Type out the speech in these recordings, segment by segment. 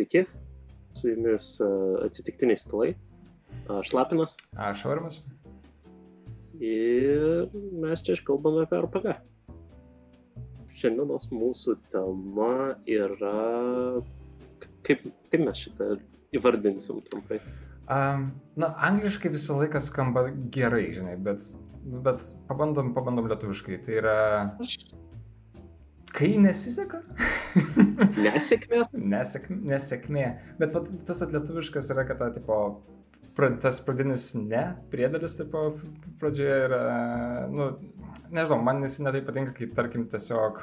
Sveiki, su jumis uh, atsitiktiniai stalai. Aš Lapinas Aš Aurimas. ir mes čia kalbame apie RPG. Šiandienos mūsų tema yra. Kaip, kaip mes šitą įvardinsim trumpai? Um, na, angliškai visą laiką skamba gerai, žinai, bet, bet pabandom, pabandom lietuviškai. Tai yra, Aš kai nesiseka? nesėkmės. Nesėk, nesėkmė. Bet vat, tas atlietuviškas yra, kad ta, tipo, pra, tas pradinis ne, priedalis, tipo, pradžioje yra, nu, nežinau, man jis netai patinka, kai, tarkim, tiesiog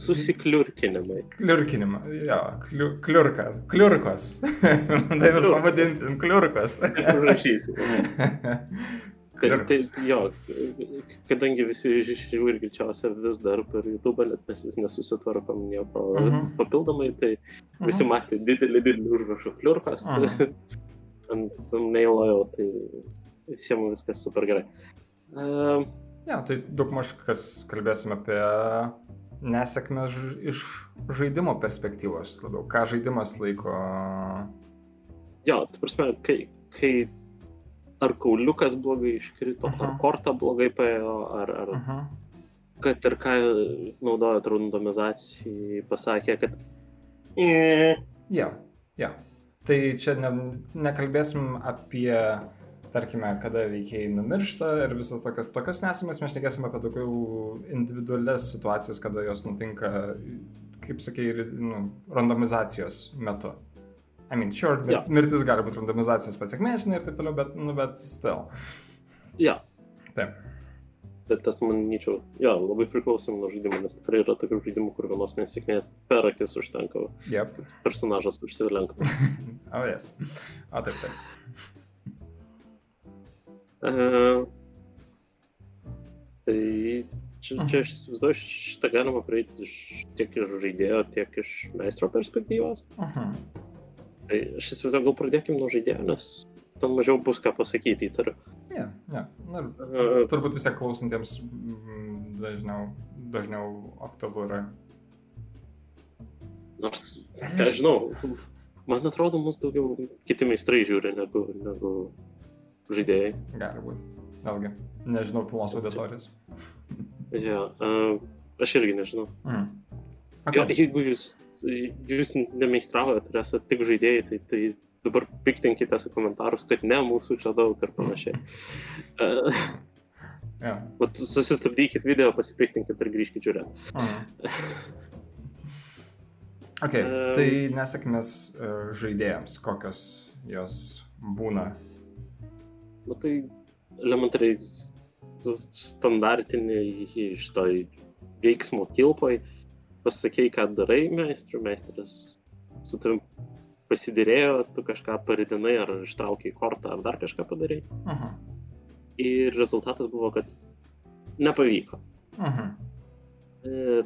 Susikliurkinimai. kliurkinimą, jo, kliu, kliurkas, kliurkos. Taip ir pavadinsim, kliurkos. Užrašysiu. Tai, tai jo, kadangi visi žiūri greičiausiai vis dar per YouTube, net mes vis nesusitvarkom nieko Mhm. papildomai, tai visi matė didelį, didelį užrašą kliurkas Mhm. ant mailo jau, tai visiems viskas super gerai. Uh, Ja, tai daug maž kas kalbėsim apie nesėkmę iš žaidimo perspektyvos labiau. Ką žaidimas laiko. jo, tu prasme, kai, kai ar kauliukas blogai iškrito, ar Mhm. korta blogai paėjo, ar, ar -huh. kad ir ką naudojo randomizacijai, pasakė, kad mm, Ja, ja. Tai čia ne, nekalbėsim apie, tarkime, kada veikėjai numiršta ir visas tokias, tokias nesėmės, mes šnekėsim apie daugiau individualias situacijas, kada jos nutinka, kaip sakė, ir nu, randomizacijos metu. I mean, sure, mir, Jo. mirtis gali būti randomizacijos pasiekmė, žinai, ir taip toliau, bet, nu, bet still. jo, Taip. bet tas, manyčiau, jo, labai priklauso nuo žaidimo, nes tikrai yra tokių žaidimų, kur vienos nesėkmės per akis užtenka, Yep. personažas užsilenktų. O, oh, yes. O, taip, taip. Uh, tai čia, Mhm. čia aš įsivaizduoju, šitą galima prieiti iš, tiek iš žaidėjo, tiek iš meistro perspektyvos. Uh -huh. Tai aš įsivaizduoju, gal pradėkime nuo žaidėjo, nes ten mažiau bus ką pasakyti, įtariu. Ja, ja. Na, turbūt vis tiek klausantiems mm, dažniau, dažniau aktualu yra. nors, ką aš žinau, man atrodo, mus daugiau kiti meistrai žiūri negu, negu žaidėjai. Gali būti. Vėlgi, nežinau pilnos auditorijos. Ja, uh, aš irgi nežinau. Mm. Jo, jeigu jūs, jūs nemeistraujate ir esate tik žaidėjai, tai, tai dabar piktinkite su komentarus, kad ne, mūsų čia daug ir panašiai. Uh, Ja. susistabdykit video, pasipiktinkit ir grįžkit žiūrėti. Mm. Okay, Em. tai nesėkmės e, žaidėjams, kokios jos būna. Nu tai elementariai standartiniai iš to veiksmo kilpoj pasakei, ką darai, meistru, meistras su tavim pasidėrėjo, tu kažką paridinai ar ištraukiai kortą ar dar kažką padarai. Uh -huh. Ir rezultatas buvo, kad nepavyko. Uh -huh. Ir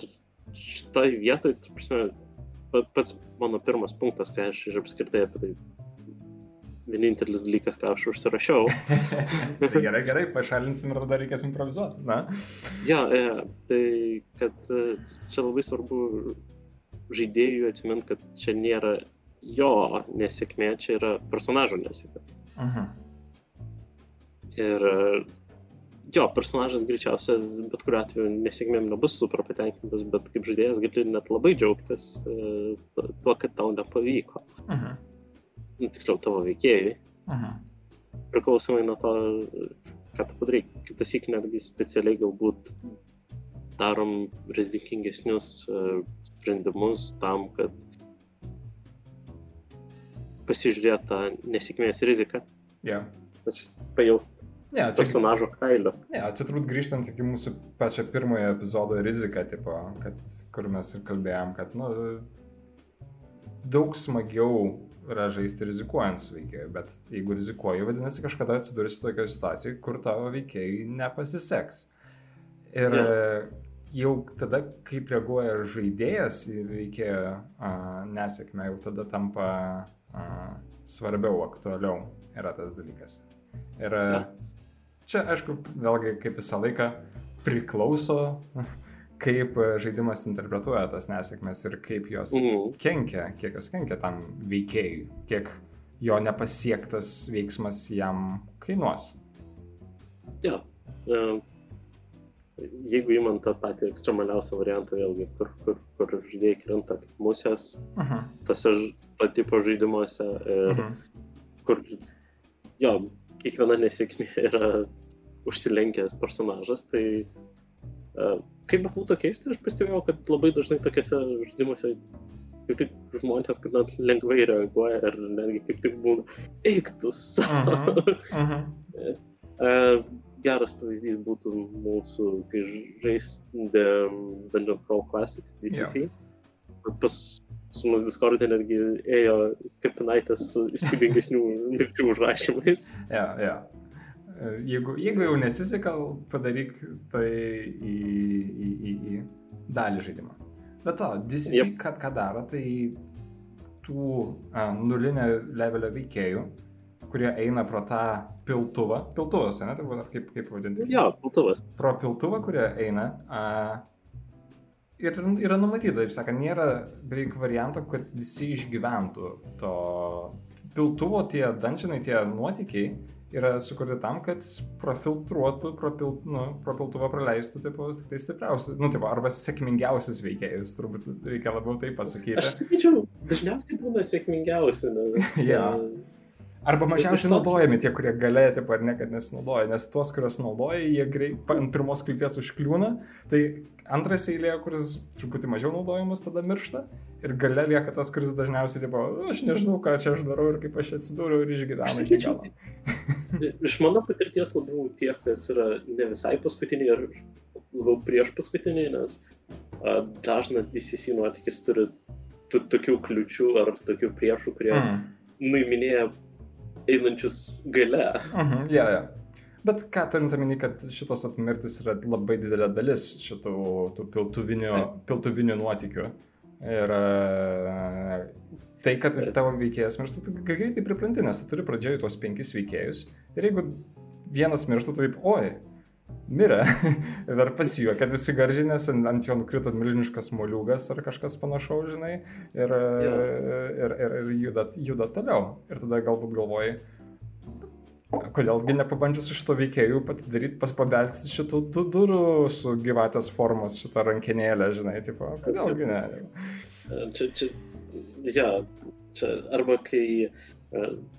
šitoj vietoj, prasme, pa- pats mano pirmas punktas, ką aš ir apskritai apie tai vienintelis dalykas, ką aš užsirašiau. tai gerai, gerai, pašalinsim ir tada reikės improvizuoti. Na. Ja, e, tai kad e, čia labai svarbu žaidėjui atsiminti, kad čia nėra jo nesėkmė, čia yra personažo nesėkmė. Uh -huh. Ir e, jo, personažas greičiausiai bet kuriuo atveju nesėkmėm nebus super patenkintas, bet kaip žaidėjas gali net labai džiaugtis e, tuo- kad tau nepavyko. -huh. Nu, tiksliau, tavo veikėjai. Uh -huh. Priklausomai nuo to, ką tu padarai. Kitas įk netgi specialiai galbūt darom rizikingesnius e, sprendimus tam, kad pasižiūrėt tą nesėkmės riziką, Yeah. pajaust Ne, čia, personažo kailio. ne, čia turbūt grįžtant iki mūsų pačio pirmojo epizodo riziką, tipo, kad, kur mes ir kalbėjom, kad, nu, daug smagiau yra žaisti rizikuojant su veikėju, bet jeigu rizikuoji, vadinasi, kažkada atsidursi tokioje situacijoje, kur tavo veikėjai nepasiseks. Ir yeah. jau tada, kaip reaguoja žaidėjas į veikėjo a, nesėkmę, jau tada tampa a, svarbiau, aktualiau yra tas dalykas. Ir yeah. čia, aišku, vėlgi, kaip visą laiką priklauso, kaip e, žaidimas interpretuoja tas nesėkmes ir kaip jos Mhm. kenkia, kiek jos kenkia tam veikėjui, kiek jo nepasiektas veiksmas jam kainuos. Jo. e, Jeigu įmant tą patį ekstremaliausią variantą, vėlgi, kur, kur, kur žaidėjai krenta kaip musės, Mhm. tose ž- to tipo žaidimuose ir Mhm. kur, jo, kiekviena nesėkmė yra užsilenkęs personažas, tai uh, kaip būtų keista, aš pastebėjau, kad labai dažnai tokiuose žaidimuose kaip tik žmonės, net lengvai reaguoja ir netgi kaip tik būna, eik tu savo. Mhm. Uh, geras pavyzdys būtų mūsų, kai žaisdė Dungeon Crawl Classics DCC. Pas su mus Discord'e netgi ėjo kapinaitės su įspūdingesnių mirčių užrašymais. Ja, ja. E, Jeigu, jeigu jau nesiseka, padaryk tai į, į, į, į dalį žaidimo. Bet to, DCC, Jep. kad ką daro, tai tų a, nulinio levelio veikėjų, kurie eina pro tą piltuvą, piltuvas, ne, būtų kaip, kaip vadinti? Jo, kultuvas. pro piltuvą, kurie eina. A, ir yra numatyta, taip sakant, nėra beveik varianto, kad visi išgyventų to piltuvo, tie dančinai, tie nuotykiai yra sukurti tam, kad profiltruotų, pro, pil, nu, pro piltuvą praleistų, tipo, tik tai stipriausius, nu, tipo, arba sėkmingiausius veikėjus, turbūt reikia labiau tai pasakyti. Aš sakyčiau, dažniausiai būna sėkmingiausi, nes... Jo. Arba mažiausiai naudojami tie, kurie galėtų, ar ne, kad nesinaudoja, nes tuos, kuriuos naudoja, jie greit ant pirmos kliūties užkliūna, tai antras eilė, kuris truputį mažiau naudojamas, tada miršta, ir gale lieka tas, kuris dažniausiai, tipo, "Nu, aš nežinau, ką čia aš darau ir kaip aš atsidūriau ir išgyvenau iki galo. Iš mano patirties labiau tie, kas yra ne visai paskutiniai ar labiau prieš paskutiniai, nes a, dažnas DCC nuotykis turi tokių kliučių ar tokių priešų, kurie. Mm. nuiminėja einančius gale. Mhm, ja, ja. Bet ką turint omeny, kad šitos atmirtis yra labai didelė dalis šitų tų piltuvinių, piltuvinių nuotykių. Ir e, tai, kad ir tavo veikėjas miršta, tu greitai pripranti, nes tu turi pradžioje tuos penkis veikėjus. Ir jeigu vienas miršta, tai taip, oi, mirė. ir dar pasijuo, kad visi garžiai, nes ant jo nukrito milžiniškas moliūgas ar kažkas panašaus, žinai. Ir, Jo. ir, ir, ir juda, juda toliau. Ir tada galbūt galvoji, Kodėlgi nepabandžius iš to veikėjų padaryti, pabelsti šitų du durų su gyvatės formos šitą rankinėlę, žinai, tipo, kodėlgi ne. Čia, čia, ja, čia arba kai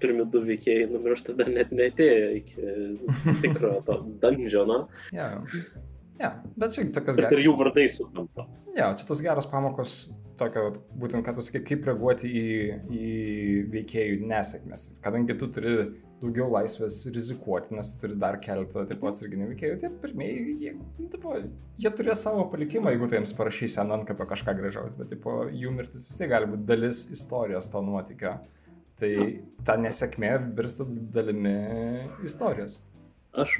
pirmi du veikėjai numiršta, dar net netėjo iki tikro to dungeono, Ja. ja, bet čia tokias geras. ir jų vardai sutampa. Ja, čia tas geras pamokos, tokio, būtent, ką tu sakai, kaip reaguoti į, į veikėjų nesėkmės. Kadangi tu turi daugiau laisvės rizikuoti, nes tu turi dar keletą taip pat atsarginių veikėjų, tie pirmieji, jie, nu, tipo, jie turės savo palikimą, jeigu tu jiems parašysi ant antkapio kažką gražaus, bet tipo, jų mirtis vis tiek gali būti dalis istorijos to nuotykio. Tai ta nesėkmė virsta dalimi istorijos. Aš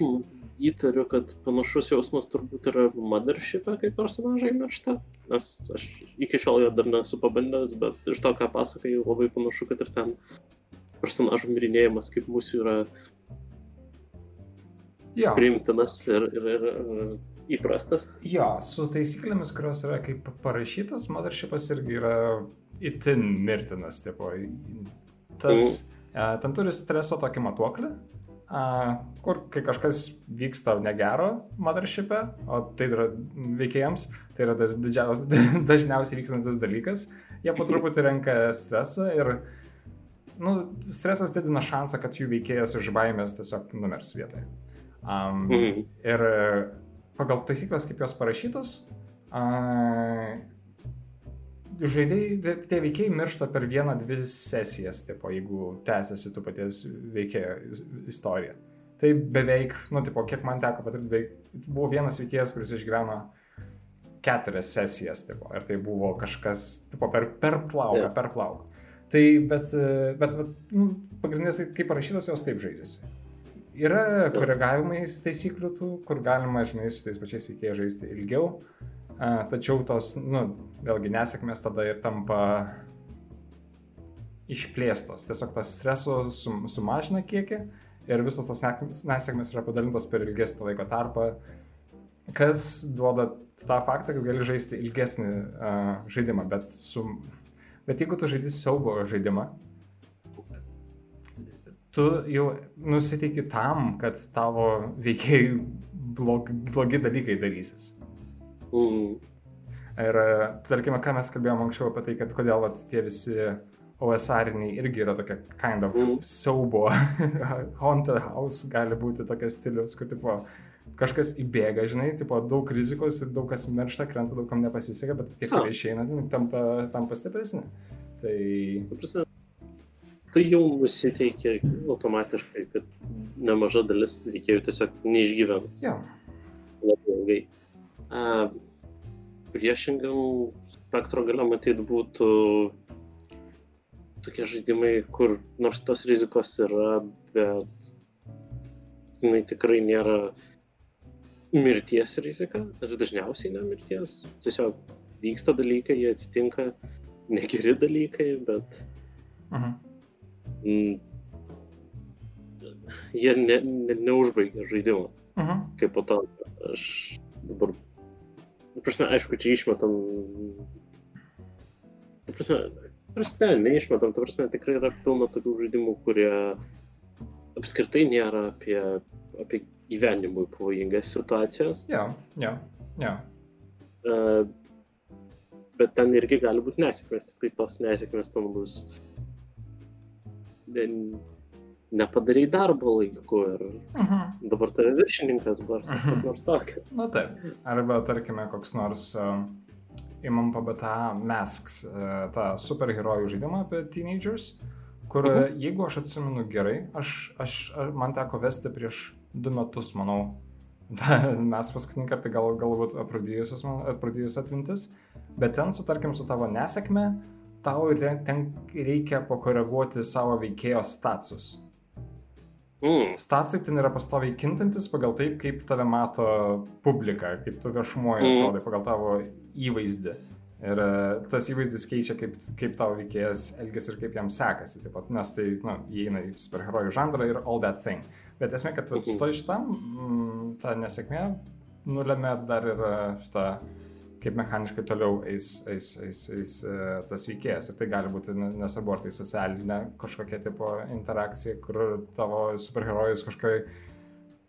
įtariu, kad panašus jausmas turbūt yra Mothership'e, kai personažai miršta. Nes aš iki šiol jo dar nesu pabandęs, bet iš to, ką pasakai, labai panašu, kad ir ten personažų mirinėjimas kaip mūsų yra Jo. priimtinas ir, ir, ir, ir įprastas. Jo, su taisyklėmis, kurios yra kaip parašytos, Mothershipas irgi yra itin mirtinas, tipo, tas, e, ten turi streso tokį matuoklį, a, kur kai kažkas vyksta negero Mothership'e, o tai yra veikėjams, tai yra didžiausia- dažniausiai vykstantis dalykas, jie po truputį renka stresą ir nu, stresas didina šansą, kad jų veikėjas iš baimės tiesiog numirs vietoje. Um, Mhm. Ir pagal taisyklės, kaip jos parašytos, a, žaidėjai, tie- veikėjai miršta per vieną, dvi sesijas, tipo, jeigu tęsiasi tų paties veikėjo is- istorija. Tai beveik, nu, tipo, kiek man teko patirti, beveik buvo vienas veikėjas, kuris išgyveno keturias sesijas, tipo, ir tai buvo kažkas, tipo, per, per plauką, Jo. per plauką. Tai, bet, bet, bet nu, pagrindinės, tai kaip parašytos, jos taip žaidžiasi. Yra koregavimai taisyklių tų, kur galima, žinai, su tais pačiais veikėjais žaisti ilgiau, a, tačiau tos, nu, vėlgi nesėkmės tada ir tampa išplėstos. Tiesiog tas streso sum, sumažina kiekį ir visos tos nesėkmės yra padalintos per ilgesnį laiko tarpą. kas duoda tą faktą, kad gali žaisti ilgesnį uh, žaidimą, bet, su, bet jeigu tu žaidži siaubo žaidimą, tu jau nusiteiki tam, kad tavo veikėjai blog, blogi dalykai darysis. Mm. Ir tarkime, ką mes kalbėjome anksčiau apie tai, kad kodėl vat, tie visi OSR-iniai irgi yra tokia kind of Mm. siaubo, haunted house gali būti tokia stilius, kur tipo kažkas įbėga, žinai, tipo daug rizikos ir daug kas miršta, krenta, daug kam nepasiseka, bet tie, kurie išeina, nu, tampa, tampa stipresni. Tai... Ta prasme, tu jau nusiteikė automatiškai, kad nemaža dalis veikėjų tiesiog neišgyvens Jo. labai ilgai. Priešingam spektro gale matyt būtų tokie žaidimai, kur nors tos rizikos yra, bet jinai tikrai nėra mirties rizika, ir dažniausiai ne mirties, tiesiog vyksta dalykai, jie atsitinka, negeri dalykai, bet Mhm. mm, jie ne, ne, neužbaigia žaidimo. Mhm. Kaip po to aš dabar, ta prasme, aišku, čia išmetam, ta prasme, prasme, neišmetam, ta prasme, tikrai yra pilna tokių žaidimų, kurie apskritai nėra apie, apie gyvenimui pavojingas situacijas, Jo, jo, jo. e, bet ten irgi gali būti nesėkmės, tik tai tos nesėkmės ten bus. Ne- nepadarai darbo laiku ir Mhm. dabar tave viršininkas bars, ar kas nors tokio. Na taip. Arba, tarkime, koks nors uh, imam pabata Masks, uh, tą superherojų žaidimą apie teenagers, kur, uh, Mhm. jeigu aš atsimenu gerai, aš, aš, a- man teko vesti prieš du metus, manau. Mes paskutinį kartą gal, galbūt aprūdijus atmintis, bet ten, su, tarkim, su tavo nesėkme, tau ten reikia pakoreguoti savo veikėjo statusus. Mm. Statsai ten yra pastoviai kintantis pagal taip, kaip tave mato publika, kaip tu viešumoje Mm. atrodai, pagal tavo įvaizdį. Ir e, tas įvaizdis keičia, kaip, kaip tavo veikėjas elgesi ir kaip jam sekasi. Taip pat, nes tai, na, įeina į superherojų žanrą ir all that thing. Bet esmė, kad Mhm. su to šitam, mm, ta nesėkmė nulėmė dar ir e, šitą, kaip mechaniškai toliau eis, eis, eis, eis e, tas veikėjas. Ir tai gali būti ne- nesvarbu, ar tai socialinė kažkokia tipo interakcija, kur tavo superherojus kažkokioj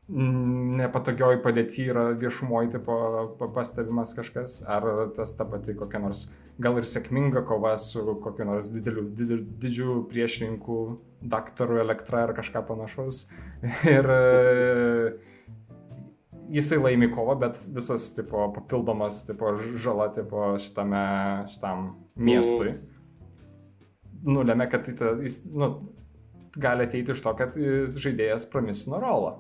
nepatogioj padėti yra viešumoje tipo pa- pastebimas kažkas, ar tas ta pati kokia nors gal ir sėkminga kova su kokiu nors dideliu, dideliu, didžiu priešininku, daktaru elektra ar kažką panašaus. Ir jisai laimi kovą, bet visas tipo papildomas tipo žala tipo šitame, šitam miestui nulėmė, kad tai ta, jis, nu, gali ateiti iš to, kad e, žaidėjas pramisino rolą,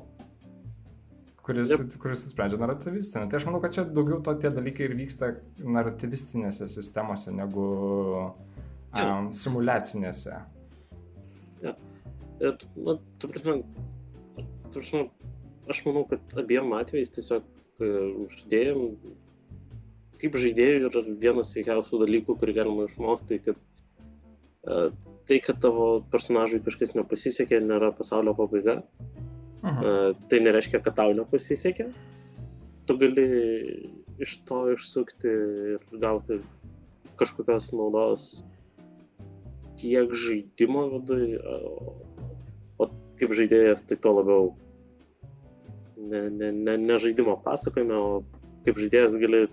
kuris, yep. kuris sprendžia narrativistinę. Tai aš manau, kad čia daugiau to tie dalykai ir vyksta narrativistinėse sistemose negu um, simulacinėse. Ir, na, tu prasme, tu prasme, aš manau, kad abiem atvejais tiesiog e, žaidėjim, kaip žaidėjui yra vienas sveikiausių dalykų, kurį galima išmokti, kad uh, tai, kad tavo personažui kažkas nepasisekė, nėra pasaulio pabaiga. Uh, tai nereiškia, kad tau nepasisekė. Tu gali iš to išsukti ir gauti kažkokios naudos tiek žaidimo vidui, o, o kaip žaidėjas, tai tuo labiau ne, ne, ne, ne žaidimo pasakojime, o kaip žaidėjas gali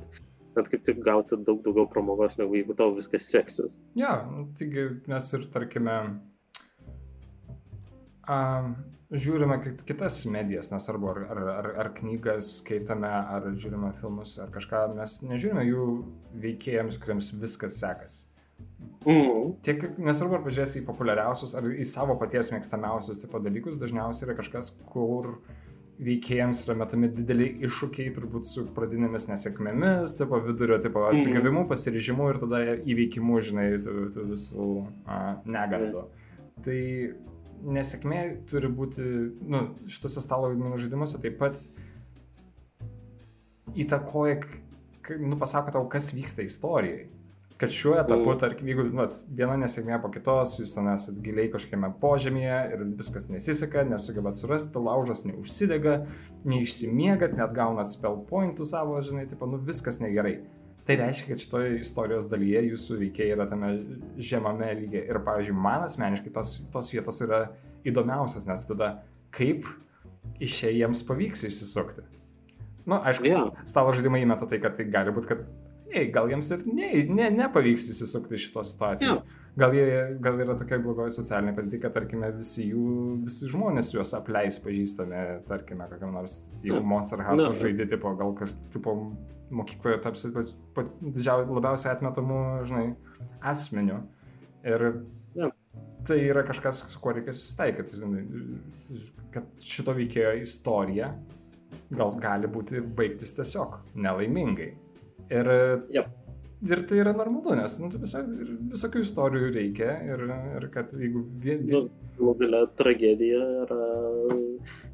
net kaip tik gauti daug daugiau pramogos, negu jeigu tau viskas seksis. Ja, nu, taigi mes ir tarkime a, žiūrime kit- kitas medijas, nesvarbu, ar, ar, ar, ar knygas skaitome, ar žiūrime filmus, ar kažką, mes nežiūrime jų veikėjams, kuriems viskas sekasi. Mm. Tiek, nesvarbu, ar pažiūrėsi į populiariausius, ar į savo paties mėgstamiausius tipo dalykus, dažniausiai yra kažkas, kur veikėjams yra metami dideliai iššūkiai, turbūt su pradinėmis nesėkmėmis, tipo vidurio, tipo atsigavimu, pasiryžimu ir tada įveikimu, žinai, tų, tų visų negandų. Tai nesėkmė turi būti, nu, šituose stalo vaidmenų žaidimuose taip pat įtakoja, nu, pasako tau, kas vyksta istorijai. Kad šiuo etapu, Mm. tarkim, jeigu nu, vat, viena nesėkmė po kitos, jūs ten esate giliai kažkokiame požemėje ir viskas nesiseka, nesugebat surasti, laužas neužsidega, neišsimiegat, net gaunat spell pointų savo, žinai, tipo, nu viskas negerai. Tai reiškia, kad šitoje istorijos dalyje jūsų veikiai yra tame žemame lygiai. Ir, pavyzdžiui, man asmeniškai tos, tos vietos yra įdomiausias, nes tada kaip iš čia jiems pavyks išsisukti. Na, nu, aišku, yeah. stalo žaidimai įmeta tai, kad tai gali būti, kad ei, gal jiems ir ne, ne, nepavyks išsisukti iš šitos situacijos. Jo. Gal, jie, gal yra tokia blogoji socialinė padėtį, kad, tarkime, visi jų, visi žmonės juos apleis pažįstami, tarkime, kokiam nors, jeigu Na, Monster Hunter na. žaidži, tipo, gal kažkaip, mokykloje tapsi labiausiai atmetamu, žinai, asmeniu. Ir Jo. tai yra kažkas, su kuo reikia susitaikyti, žinai, kad šito veikėjo istorija gal gali būti baigtis tiesiog nelaimingai. Ir, Jep. ir tai yra normalu, nes nu, visa, visokių istorijų reikia ir, ir kad jeigu vien, Nu, galų tragedija yra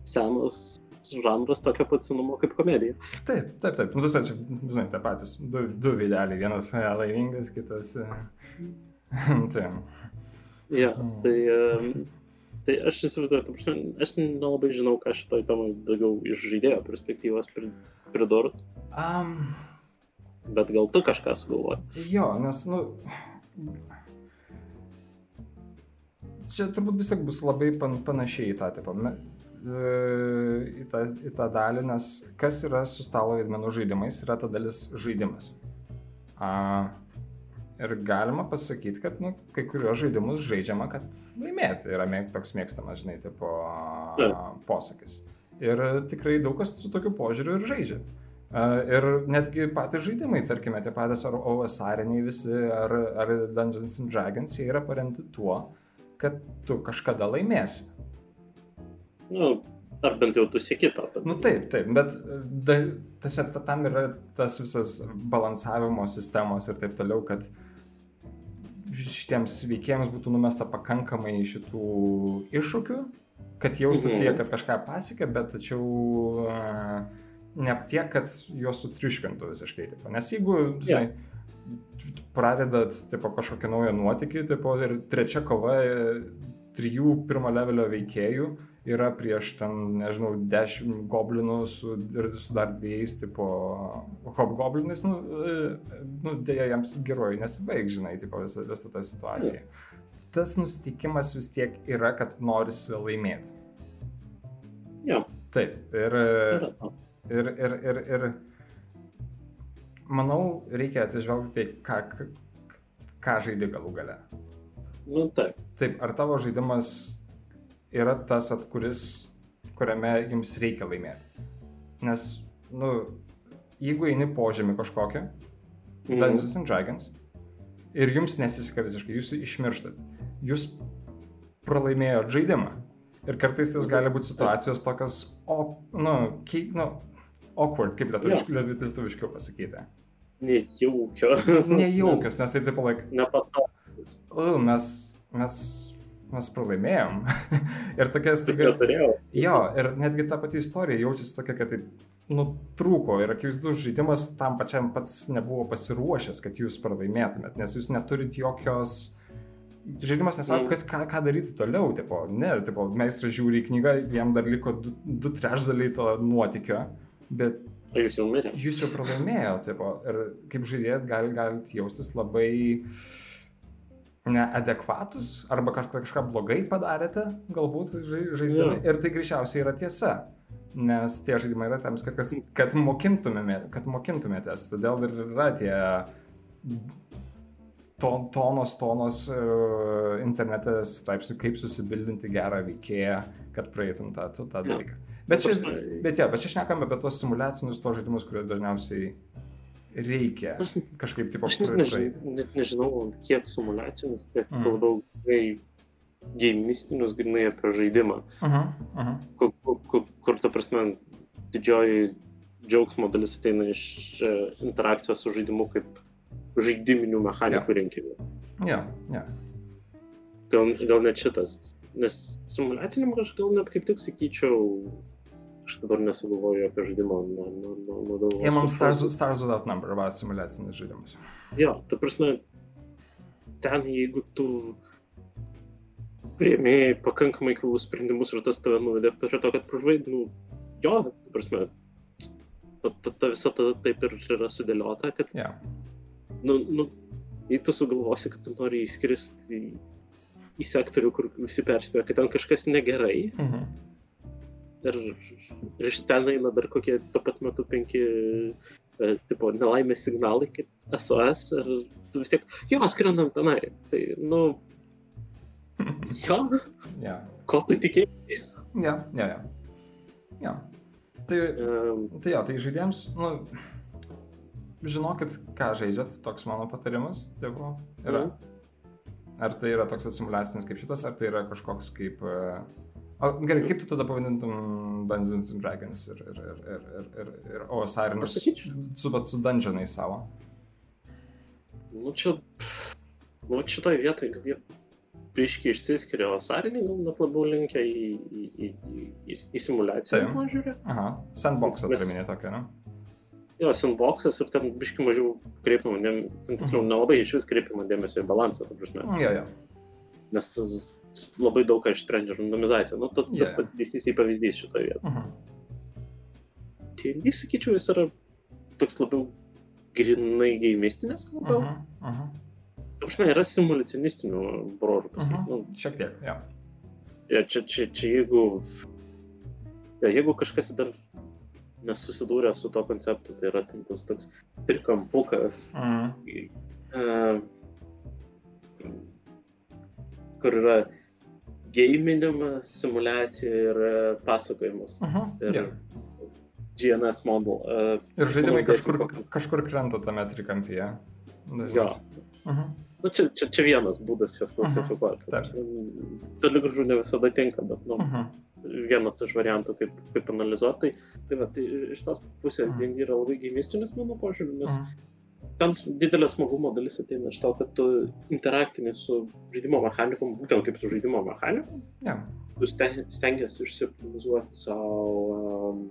senas žanras tokio pat senumo kaip komedija. Taip, taip, taip. Nu, tu čia, žinai, tie patys du, du veideliai. Vienas e, laimingas, kitas. e, Taip. Ja, Mm. tai, em, tai aš įsivaizduoju, aš nelabai žinau, ką šitoj temai daugiau iš žaidėjo perspektyvos pri- pridurt, Um, bet gal tu kažką sugalvoji. jo, nes, nu. Čia turbūt vis tiek bus labai pan, panašiai į tą tipą. E, į, tą, į tą dalį, nes kas yra su stalo vaidmenų žaidimais, yra ta dalis žaidimas. A, ir galima pasakyti, kad nu, kai kurios žaidimus žaidžiama, kad laimėti yra mėg, toks mėgstamas, žinai, tipo Taip. posakis. Ir tikrai daug kas su tokiu požiūriu ir žaidžia. A, Ir netgi patys žaidimai, tarkime, tie patys ar OSRiniai visi, ar, ar Dungeons and Dragons, jie yra paremti tuo, kad tu kažkada laimėsi. Nu, ar bent jau tu sieki to. Bet... Nu taip, taip, bet da, tiesiog ta- tam yra tas visas balansavimo sistemos ir taip toliau, kad šitiems veikėjams būtų numesta pakankamai šitų iššūkių, kad jaustųsi jie, Mhm. kad kažką pasiekė, bet tačiau a, ne tiek, kad juos sutriuškintų visiškai. Tipo. Nes jeigu, žinai, pradedat tipo, kažkokią naują nuotykį tipo, ir trečia kova e, trijų pirmo levelio veikėjų yra prieš ten, nežinau, dešimt goblinų su, su dar dviejais tipo hobgoblinais, nu, e, nu dėja jiems geroji nesibaig, žinai, tipo, visa, visa ta situacija. Tas nustikimas vis tiek yra, kad norisi laimėti. Jo, Taip, ir, yra to. Ir, ir, ir, ir manau, reikia atsižvelgti tai, ką, ką, žaidži galų gale. Nu, taip. Taip, ar tavo žaidimas yra tas, at kuris, kuriame jums reikia laimėti? Nes, nu, jeigu eini požemį kažkokią, Mhm. Dungeons and Dragons, ir jums nesiseka visiškai, jūs išmirštat, jūs pralaimėjot žaidimą. Ir kartais tas gali būti situacijos tokios, o, nu, kei, nu, awkward, kaip lietuviškiau, lietuviškiau pasakyti. Nejaukio. Nejaukios, nes tai taip laik, Nepatogus. o, mes, mes, mes pralaimėjom. ir tokia Tik staiga. neturėjau. Jo, ir netgi ta pati istorija jaučiasi tokia, kad taip nutrūko ir akivaizdus žaidimas tam pačiam pats nebuvo pasiruošęs, kad jūs pralaimėtumėt, nes jūs neturit jokios... Žaidimas nesako, Mm. kas, ką, ką daryti toliau, tipo, ne, tipo, meistras žiūri į knygą, jam dar liko du, du trečdaliai to nuotykio, bet jūs jau mirė. jūs jau pralaimėjote, ir kaip žaidėjat gal, galite jaustis labai neadekvatus arba kažką, kažką blogai padarėte, galbūt žai- žaisdami. Jo. Ir tai greičiausiai yra tiesa. Nes tie žaidimai yra tam, kad, kad, kad, mokintumėme, kad mokintumėtės. Todėl ir yra tie ton, tonos, tonos uh, internete straipsnių, kaip susibildinti gerą veikėją, kad praeitum tą, tą, dalyką. Bet čia, Prasme, Bet, ja, bet čia šnekame apie tos simulacinius to žaidimus, kurie dažniausiai reikia kažkaip tipo praeiti. net nežinau kiek simulacinius, kiek Mm. labiau grinai gamistinius, grinai apie žaidimą, Uh -huh, uh -huh. kur, kur, kur, ta prasme didžioji džiaugsmo dalis ateina iš e, interakcijos su žaidimu kaip žaidiminių mechanikų rinkinių. Ja, ja. Gal, gal net šitas, nes simulaciniam aš gal net kaip tik sakyčiau, aš dabar nesugalvoju jokio žaidimo nuo, nuo, nuo galvos. Imam viršaus. Stars, Stars Without Number, va, simulacinis žaidimas. Jo, ta prasme, ten jeigu tu priėmėjai pakankamai kvailus sprendimus ir tas tave nuvedė prie to, kad pražvaid, nu, jo, ta prasme, ta, ta, ta visa ta taip ir yra sudėliota, kad, Ja. nu, nu, jei tu sugalvosi, kad tu nori įskristi į, į sektorių, kur visi perspėjo, kad ten kažkas negerai, Mhm. Ir, ir iš ten eina dar kokie tuo pat metu penki, e, tipo, nelaimės signalai, kaip SOS, ir tu vis tiek, jo, skrendam tenai. Tai, nu, jo, Ja. ko tu? Ja, ja, ja. Ja. Tai, Um, tai jo, tai žaidėjams, nu, žinokit, ką žaidžiat, toks mano patarimas, tėvo, yra. Mhm. Ar tai yra toks simulacinis kaip šitas, ar tai yra kažkoks kaip... e, O, gerai, kaip tu tada pavadintum Dungeons and Dragons ir, ir, ir, ir, ir, ir, ir sakyčiau- su, bet su dungeonai savo? nu, čia, nu, šitoj vietoj gal jie biški išsiskiria, o sariniai gal net labiau linkia į, į, į, į, į, simulaciją Taip. požiūrį. Aha, sandboxą Mes- turiu minėti tokią, ne? Jo, sandboxas ir ten biški mažiau kreipiama, ten tiksliau nelabai iš vis kreipiama dėmesio į balansą, ta prasme. Jo, jo. nes labai daug ką išsprendžia randomizacija. Nu, tas yeah. pats DCC pavyzdys šitoje vietoje. Mhm. TND, sakyčiau, jis yra toks labiau grinai gaimistinis, labiau. Mhm. Mhm. Aš ne, yra simulacionistinių brožų pasakyti. Mhm. Nu, Šiek tiek, jo. ja, čia, čia, čia jeigu, ja, jeigu kažkas dar nesusidūrė su to konceptu, tai yra tas toks trikampukas, Mhm. uh, kur yra gaminimas, simulacija ir e, pasakojimas. Mhm. Ir Jo. GNS model. Uh, Ir žaidimai kažkur, kažkur krenta tame trikampyje. jo. Dažniausiai. Mhm. Nu, čia, čia, čia vienas būdas jas klasifikuoti. Taip. Čia Toli gražu ne visada tinka, bet nu, Mhm. vienas iš variantų, kaip, kaip analizuoti. Tai, tai, va, tai iš tos pusės Mhm. D&D yra labai gaimistinis mano požiūriu, nes Mhm. Ten didelė smagumo dalis ateina iš to, kad tu interaktini su žaidimo mechanikom, būtent kaip su žaidimo mechanikom. Jo. tu sten- stengiasi išsioptimizuoti savo um,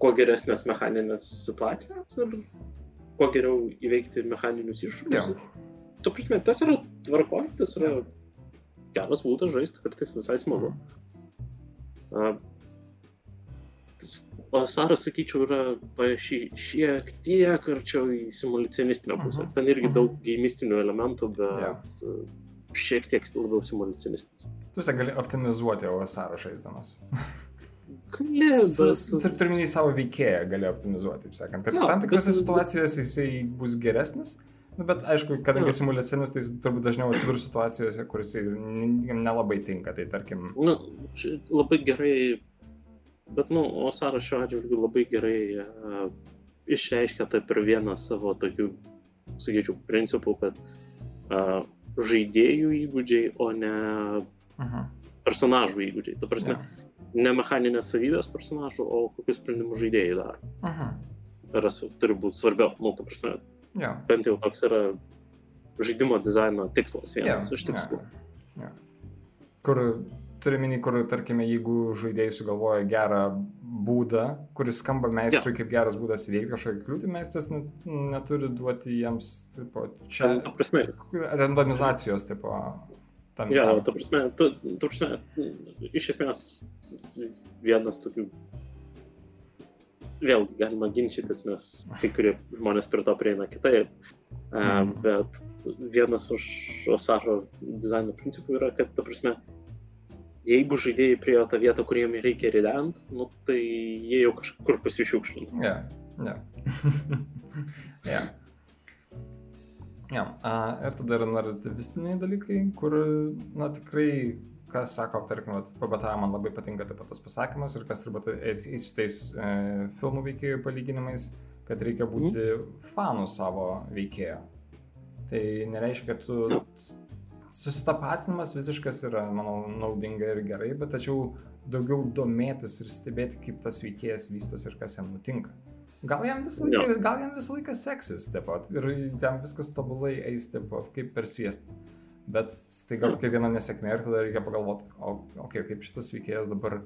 kuo geresnės mechaninės situacijas ir kuo geriau įveikti mechaninius iššūkius. Jo. Tu prasme, tas yra tvarkoj, tas yra geras būdas žaisti, kartais visai smagu. A, tas- O Saras, sakyčiau, yra toje šį, šiek tiek arčiau į simulacionistinę pusę. Mhm. Ten irgi Mhm. daug gaimistinių elementų, bet uh, šiek tiek labiau simulacionistinis. Tu esi gali optimizuoti OSR žaisdamas. Gali, bet... Pirminiai savo veikėją gali optimizuoti, taip sakant. Ir Jo, tam tikrose bet- situacijose jisai bus geresnis. Nu, bet aišku, kadangi Jo. simulacinis, tai jis turbūt dažniau atsidurs situacijose, kur jisai nelabai tinka. Tai tarkim, Nu, labai gerai, bet, nu, Osara šiuo atžvilgiu labai gerai uh, išreiškia tai per vieną savo tokių, sakyčiau, principų, kad uh, žaidėjų įgūdžiai, o ne mhm. personažų įgūdžiai. Ta prasme, jo. ne mechaninės savybės personažų, o kokius sprendimus žaidėjai daro. Mhm. Yra, su- turi būti svarbiau. Nu, ta prasme, Jo. bent jau toks yra žaidimo dizaino tikslas vienas Jo, iš tikslų. jo, jo. Kur turi minį, kur, tarkime, jeigu žaidėjai sugalvoja gerą būdą, kuris skamba meistrui kaip geras būdas įveikti kažkokią kliūtį, meistras net, neturi duoti jiems, tipo, čia Ta prasme, randomizacijos, tipo, tam. Jo, tam. ta prasme, tu, tu prasme, iš esmės vienas tokių, vėlgi galima ginčytis, nes kai kurie žmonės prie to prieina kitaip, mm. Mhm. bet vienas iš Osaro dizaino principų yra, kad, ta prasme, jeigu žaidėjai priejo tą vietą, kur jiem reikia rident, nu, tai jie jau kažkur pasišiukšlino. Ne, ne. a, ir tada yra naratyvistiniai dalykai, kur, na, tikrai, kas sako, tarkim, vat, pabataja man labai patinka taip pat tas pasakymas ir kas turbūt eis eis su tais e, filmų veikėjų palyginimais, kad reikia būti fanų savo veikėjo. Tai nereiškia, kad tu susitapatinimas visiškas yra, manau, naudinga ir gerai, bet tačiau daugiau domėtis ir stebėti, kaip tas veikėjas vystosi ir kas jam nutinka. Gal jam visą laiką, Jo. gal jam visą laiką seksis, taip pat, ir ten viskas tobulai eis, taip pat, kaip per sviestą. Bet staiga kokia viena nesėkmė ir tada reikia pagalvoti, o okay, kaip šitas veikėjas dabar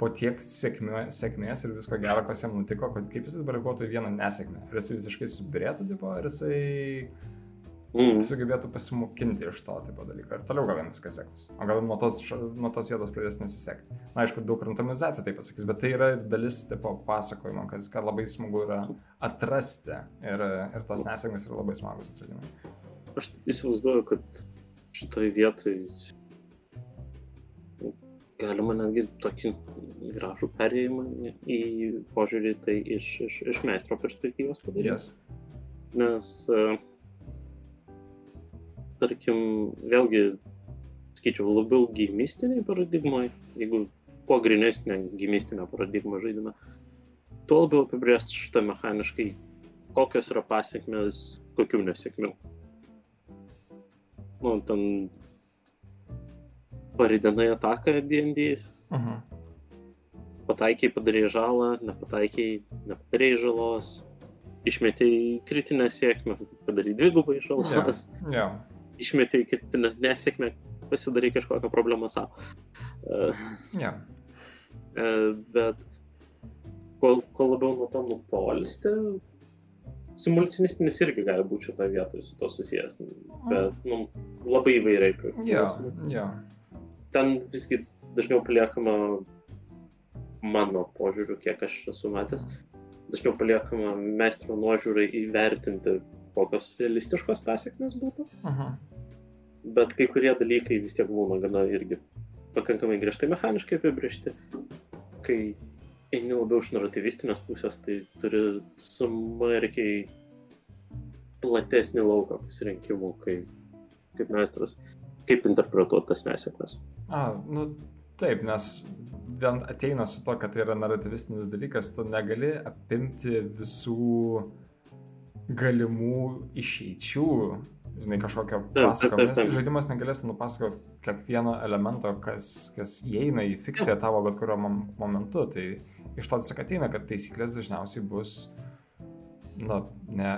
po tiek sėkmė, sėkmės ir visko gero, kas jam nutiko, kad kaip jis dabar reaguotų į vieną nesėkmę. Ar jisai visiškai subirėtų, tipo, ar jisai Mm. sugebėtų pasimokinti iš to tipo dalyko ir toliau gal jam viskas sektųsi. O gal nuo tos, nuo tos vietos pradės nesisekti. Na, aišku, daug randomizacija tai pasakys, bet tai yra dalis tipo pasakojimo, kas ką labai smagu yra atrasti. Ir, ir tos nesėkmės yra labai smagus atradimai. Aš įsivaizduoju, kad šitoj vietoj galima netgi tokį gražų perėjimą į požiūrį tai iš, iš, iš meistro perspektyvos padaryti. Yes. Nes, e, tarkim, vėlgi, skaičiau, labiau gimistiniai paradigmai, jeigu kuo grinesnė gimistinė paradigma žaidime, tuo labiau apibrėžti šitą mechaniškai, kokios yra pasiekmes, kokių nesėkmių. Nu, ten paridenai ataką Uh -huh. pataikiai padarė žalą, nepataikiai nepadarė žalos, išmetėjai kritinę sėkmę, padarai dvigubai žalos, Jo. išmetėjai kritinę nesėkmę, pasidarai kažkokią problemą savo. Jo. uh, bet kuo, kuo labiau nuo to nutolsti, simulcinistinis irgi gali būti šitoje vietoje su to susijęs, bet nu, labai įvairiai. Priklauso. Jo. ten visgi dažniau paliekama mano požiūriu, kiek aš esu matęs, dažniau paliekama meistro nuožiūrai įvertinti, kokios realistiškos pasiekmes būtų, Uh -huh. Bet kai kurie dalykai vis tiek būna gana irgi pakankamai griežtai mechaniškai apibriešti. Kai eini labiau iš naratyvistinės pusės, tai turi smarkiai platesnį lauką pasirinkimų, kai, kaip meistras, kaip interpretuoti tas nesėkmes. A, nu taip, nes vien ateina su to, kad tai yra naratyvistinis dalykas, tu negali apimti visų galimų išeičių, žinai, kažkokio pasakojimo, nes žaidimas negalės nupasakoti kiekvieno elemento, kas, kas įeina į fikciją tavo bet kuriuo mom- momentu. Tai iš to tiesiog ateina, kad taisyklės dažniausiai bus, na, ne,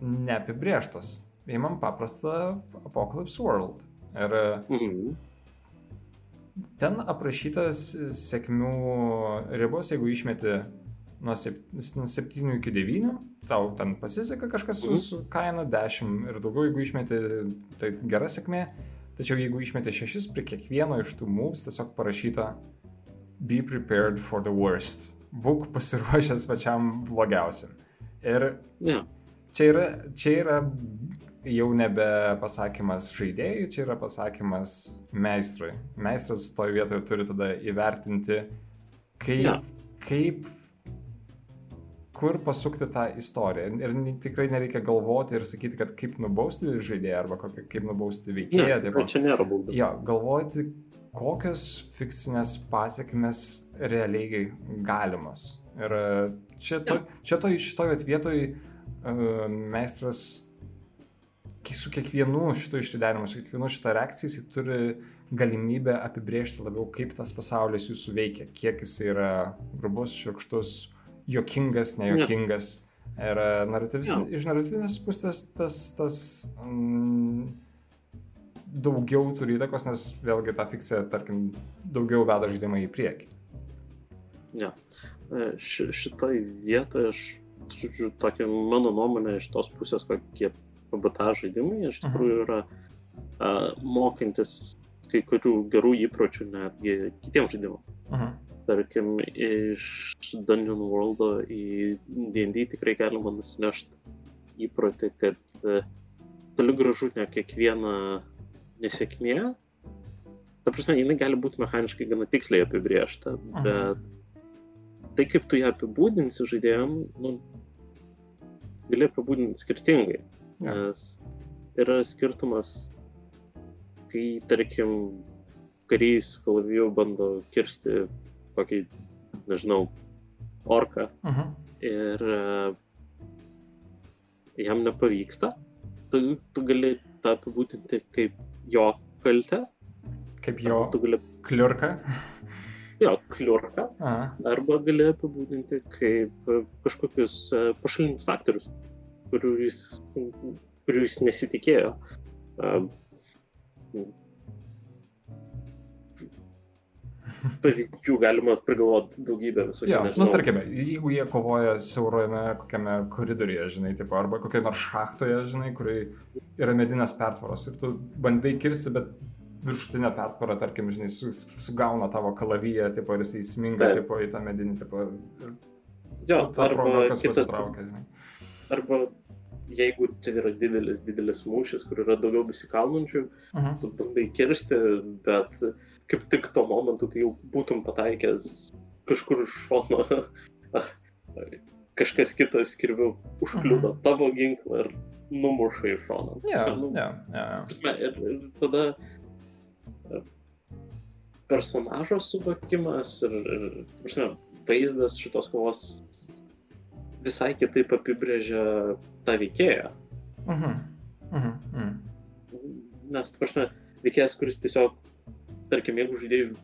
neapibrieštos. Įmam paprastą Apocalypse World. Ir Mhm. Ten aprašytas sėkmių ribos, jeigu išmeti nuo 7 iki 9, tau ten pasiseka kažkas su, Mhm. su kaina 10 ir daugiau, jeigu išmeti, tai gera sėkmė. Tačiau jeigu išmeti 6, prie kiekvieno iš tų moves tiesiog parašyta Be prepared for the worst. Būk pasiruošęs pačiam blogiausiam. Ir Ja. čia yra, čia yra jau nebe pasakymas žaidėjui, čia yra pasakymas meistrui. Meistras toje vietoje turi tada įvertinti, kaip, Jo. kaip kur pasukti tą istoriją. Ir tikrai nereikia galvoti ir sakyti, kad kaip nubausti žaidėją arba kokį, kaip nubausti Ne, veikėją. tikrai tipo. čia nėra būdų. Jo, galvoti, kokios fikcinės pasiekmes realiai galimos. Ir e, čia, to, čia to, šitoje vietoje uh, meistras su kiekvienu šito išridenimu, su kiekvienu šitą reakciją jis turi galimybę apibrėžti labiau, kaip tas pasaulis jūsų veikia, kiek jis yra grubus, šiurkštus, jokingas, nejokingas. Ir e, naratyvis, Jo. iš naratyvinės pusės tas, tas mm, daugiau turi įtakos, nes vėlgi ta fikcija, tarkim, daugiau veda žaidimą į priekį. Ja. E, Ši, šitoj vietoje aš turiu tokią mano nuomonę iš tos pusės, kokie PBTA žaidimai iš tikrųjų yra uh, mokantis kai kurių gerų įpročių netgi kitiems žaidimams. Tarkim, iš Dungeon Worldo į D&D tikrai galima nusinešti įprotį, kad e, toli gražu ne kiekviena nesėkmė, ta prasme, jinai gali būti mechaniškai gana tiksliai apibriešta, Mhm. bet tai kaip tu ją apibūdinsi žaidėjim, nu, gali apibūdinti skirtingai. Jo. Nes yra skirtumas, kai, tarkim, karys kalaviju bando kirsti kokį, nežinau, orką Uh -huh. ir e, jam nepavyksta, tu, tu gali tą apibūdinti kaip jo kaltę, Kaip jo tu gali, kliurka. jo, kliurką, Aha. arba gali apibūdinti kaip e, kažkokius e, pašalinius faktorius, kurių jis, kurių jis nesitikėjo. pavyzdžių galima prigalvoti daugybę visų. Jo, nu tarkime, jeigu jie kovoja siaurojame kokiame koridoriuje, žinai, tipo, arba kokioje nors šachtoje, žinai, kur yra medinės pertvaros ir tu bandai kirsti, bet viršutinė pertvara, tarkim, žinai, su, sugauna tavo kalavyje, tipo, ir jisai sminga, Taip. tipo, į tą medinį, tipo, ir jo, ta arba proga, kas kitas, pasitraukia, žinai. Arba jeigu tai yra didelis, didelis mūšis, kur yra daugiau besikalnančių, Mhm. tu bandai kirsti, bet kaip tik tuo momentu, kai jau būtum pataikęs kažkur iš šono, kažkas kitas skirviu užkliudo uh -huh. tavo ginklą ir numuša į šoną. Ja, Nu, ja. prasme, ir, ir tada personažo suvokimas ir, ir prasme, vaizdas šitos kovos visai kitaip apibrėžia tą veikėją. Mhm. Mhm. Mhm. Nes, ta prasme, veikėjas, kuris tiesiog, tarkim, jeigu žaidėjų,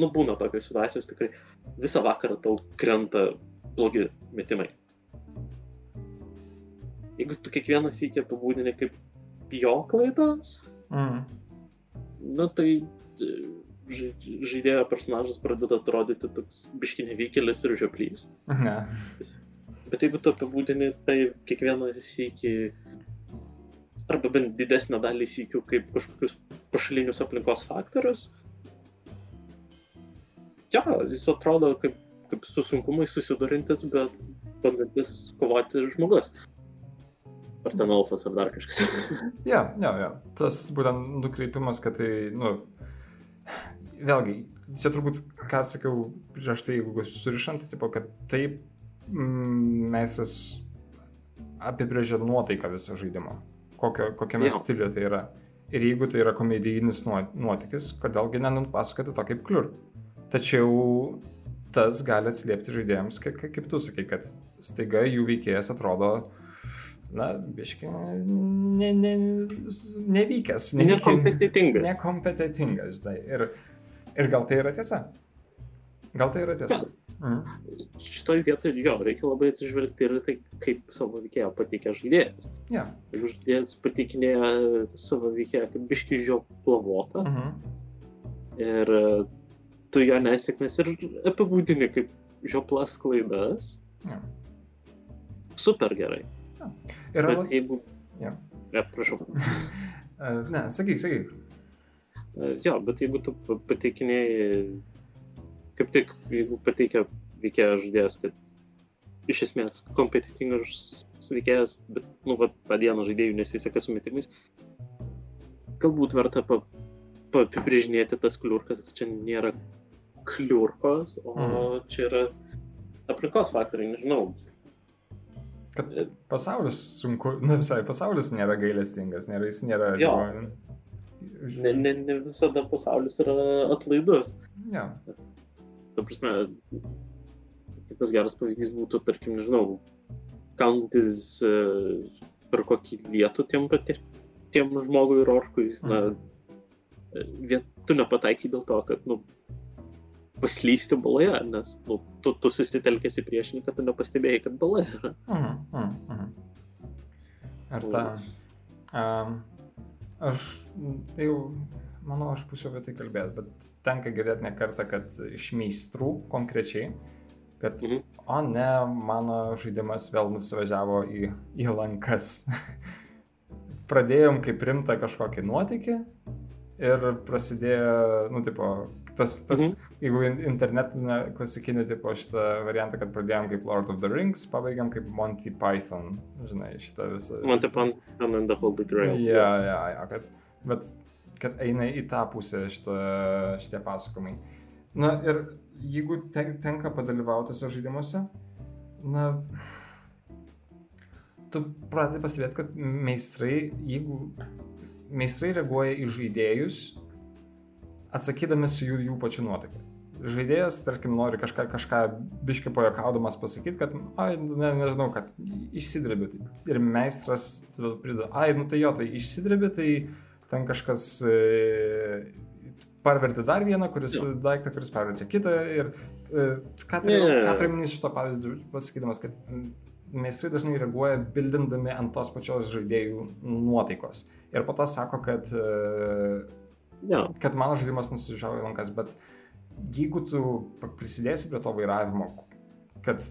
nu, būna tokios situacijos, tikrai visą vakarą tau krenta blogi metimai. Jeigu tu kiekvieną sykį apibūdini kaip jo klaidas, Mhm. nu tai e, žai- žaidėjo personažas pradeda atrodyti toks biški nevykėlis ir žioplys. Ne. Bet jeigu tu apibūdini tai kiekvieną sykį, arba bent didesnę dalį sykių kaip kažkokius pašalinius aplinkos faktorius, jo, jis atrodo kaip, kaip su sunkumais susidurintis, bet bandantis kovoti žmogus. Ar ten alfas, ar dar kažkas. Ja, ja, ja. Tas būtent nukreipimas, kad tai, nu, vėlgi, čia turbūt, ką sakiau prieš tai, jeigu surišant, tipo, kad taip mm, meistras apibrėžia nuotaiką viso žaidimo, kokio, kokiame Jo. stiliuje tai yra. Ir jeigu tai yra komedijinis nuo- nuotykis, kodėlgi nenupasakoti to kaip kliur. Tačiau tas gali atsiliepti žaidėjams, kaip, kaip tu sakai, kad staiga jų veikėjas atrodo, na, biški, ne, ne, nevykęs, nevykęs, Nekompetitingas. nekompetitingas, žinai. Ir, ir gal tai yra tiesa? Gal tai yra tiesa? Šitoje vietoje, jo, reikia labai atsižvelgti ir tai, kaip savo veikėją pateikia žaidėjas. Ja. Jeigu žaidėjas pateikinėja savo veikėją kaip biški žioplavotą Mhm. ir e, tu jo nesėkmės ir apibūdini kaip žioplas klaidas, Ja. super gerai. Ir Bet jeigu... Jo. Ne, prašau. Ne, sakyk, sakyk. E, Jo, bet jeigu tu pa- pateikinėjai, kaip tik, jeigu pateikia veikėjas žaidėjas, kad iš esmės kompetitingas veikėjas, bet, nu, va, tą dieną žaidėjų nesiseka su metimais, galbūt verta pa, apibrėžinėti tas kliurkas, kad čia nėra kliurkos, o Mhm. čia yra aplinkos faktoriai, nežinau. Kad pasaulis sunku, na visai pasaulis nėra gailestingas, nėra, jis nėra... Jo. tipo, Ne, ne, ne visada pasaulis yra atlaidus. Jo. Ta prasme, kitas geras pavyzdys būtų, tarkim, nežinau, kauntis e, per kokį lietų tiem, pati- tiem žmogui ir orkui, na, e, viet, tu nepataikai dėl to, kad, nu, paslysti baloje, nes, nu, tu, tu susitelkęs į priešininką, tu nepastebėjai, kad bala yra. Mhm, mhm, mhm. Ar ta... Um, aš, tai jau, manau, aš pusiau apie tai kalbėt, bet tenka girdėti ne kartą, kad iš meistrų konkrečiai, kad, Mhm. o ne, mano žaidimas vėl nusivažiavo į, į lankas. Pradėjom kaip rimta kažkokį nuotykį ir prasidėjo, nu, tipo, tas, tas Mhm. jeigu in- internetinė klasikinė tipo šitą variantą, kad pradėjom kaip Lord of the Rings, pabaigėm kaip Monty Python, žinai, šitą visą. Taip man ten and the Holy Grail. Ja, ja, ja, kad, bet kad eina į tą pusę šitą, šitie pasakojimai. Na ir jeigu te, tenka padalyvauti tose žaidimuose, na, tu pradedi pastebėti, kad meistrai, jeigu meistrai reaguoja į žaidėjus, atsakydami su jų, jų pačių nuotaika. Žaidėjas, tarkim, nori kažką, kažką biškai pajokaudamas pasakyti, kad, ai, ne, nežinau, kad išsidrėbi. Tai. Ir meistras prideda, ai, nu tai jo, tai išsidrėbi, tai ten kažkas e, parvertė dar vieną, kuris Jo. daiktą, kuris parvertė kitą. Ir e, ką turiu minėti šito pavyzdžiu, pasakydamas, kad meistrai dažnai reaguoja bildindami ant tos pačios žaidėjų nuotaikos. Ir po to sako, kad, e, Ja, kad mano žaidimas nusižiavo į lankas, bet jeigu tu prisidėsi prie to vairavimo, kad,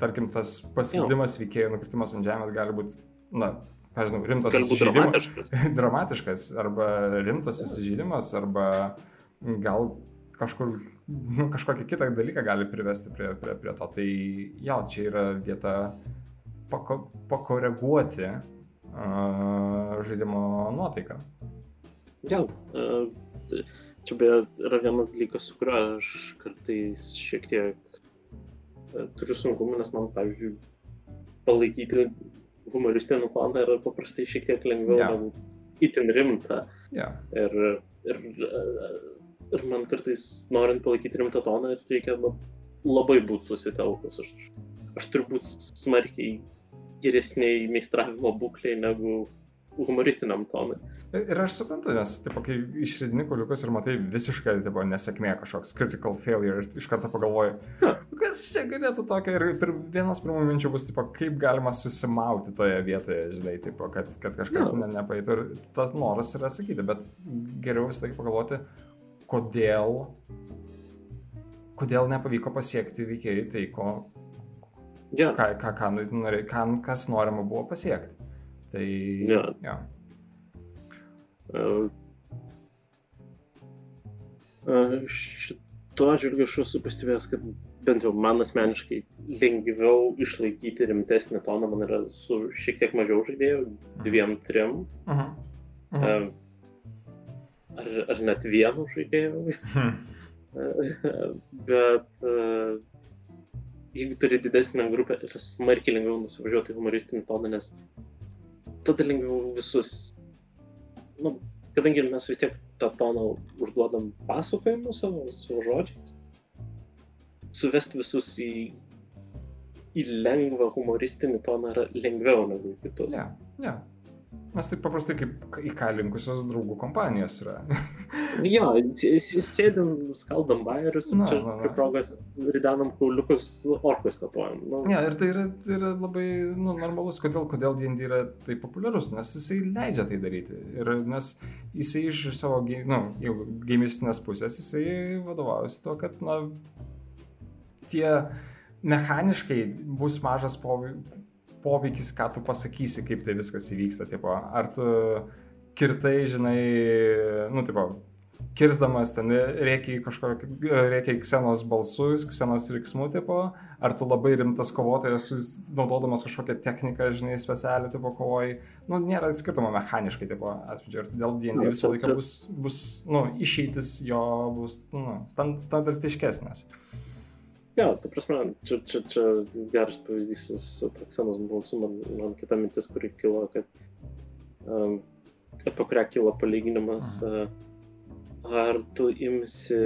tarkim, tas paslydimas veikėjų nukritimas ant žemės gali būti, na, ką žinau, rimtas dramatiškas. dramatiškas, arba rimtas susižeidimas, arba gal kažkur, nu, kažkokį kitą dalyką gali privesti prie, prie, prie to. Tai jo, čia yra vieta pako, pakoreguoti uh, žaidimo nuotaiką. Ja, uh, čia beje yra vienas dalykas, su kuriuo aš kartais šiek tiek uh, turiu sunkumų, nes man, pavyzdžiui, palaikyti humoristinį toną yra paprastai šiek tiek lengviau Ja. negu itin rimtą. Yeah. Ir, ir, ir man kartais, norint palaikyti rimtą toną, reikia lab- labai būti susitelkus. Aš, aš turiu būti smarkiai geresniai meistravimo būklei negu humoristiniam tonui. Ir ir aš suprantu, nes, tipo, kai išridini kuliukus ir matai visiškai, tipo, nesėkmė kažkoks critical failure, ir iš karto pagalvoji, kas čia galėtų tokio, ir pir, vienas pirmų minčių bus, tipo, kaip galima susimauti toje vietoje, žinai, tipo, kad, kad kažkas ne, nepaėtų. Ir tas noras yra sakyti, bet geriau visą laiką pagalvoti, kodėl, kodėl nepavyko pasiekti veikėjai tai, ko, Ja, ką, ką, ką, ką, kas norima buvo pasiekti. Tai, Jo. ja. Uh, uh, Šituo atžvilgiu aš esu pastebėjęs, kad bent jau man asmeniškai lengviau išlaikyti rimtesnį toną man yra su šiek tiek mažiau žaidėjų, dviem, trim, Mhm. Mhm. uh, ar, ar net vienu žaidėju. Hmm. Bet jeigu turi didesnę grupę, yra smarkiai lengviau nusivažiuoti humoristinį toną, nes tada lengviau visus. Nu, kadangi mes vis tiek tą toną užduodam pasakojimu savo, savo žodžiais, suvesti visus į, į lengvą humoristinį toną yra lengviau negu kitus. Ne, ne. Nes tai paprastai kaip įkalinkusios draugų kompanijos yra. Jo, sė- sė- sėdim, skaldam bairius, Na, čia na, na. prie progos ridenam kauliukus, orkus kapuojam. Nu, ne, ir tai yra, tai yra labai nu, normalus, kodėl, kodėl D&D yra taip populiarus, nes jisai leidžia tai daryti. Ir nes jisai iš savo, nu, jau gaimistinės pusės, jisai vadovaujasi tuo, kad, na, tie mechaniškai bus mažas povei- poveikis, ką tu pasakysi, kaip tai viskas įvyksta. Tipo, ar tu kirtai, žinai, nu, tipo, kirsdamas ten reikia kažkokį, reikia ksenos balsu, ksenos riksmų, tipo, ar tu labai rimtas kovotojas, naudodamas kažkokią techniką, žinai, specialią, tipo, kovoji. Nu, nėra skirtumo mechaniškai, tipo, atspūdžio. Ir todėl D&D Nu, visą laiką bus, bus, nu, išeitis jo bus, nu, stand, standartiškesnės. Jo, ta prasme, čia, čia, čia geras pavyzdys su, su Taksenos balsu, man, man kita mintis, kuri kilo, kad um, apie kurią kilo palyginimas, uh, ar tu imsi,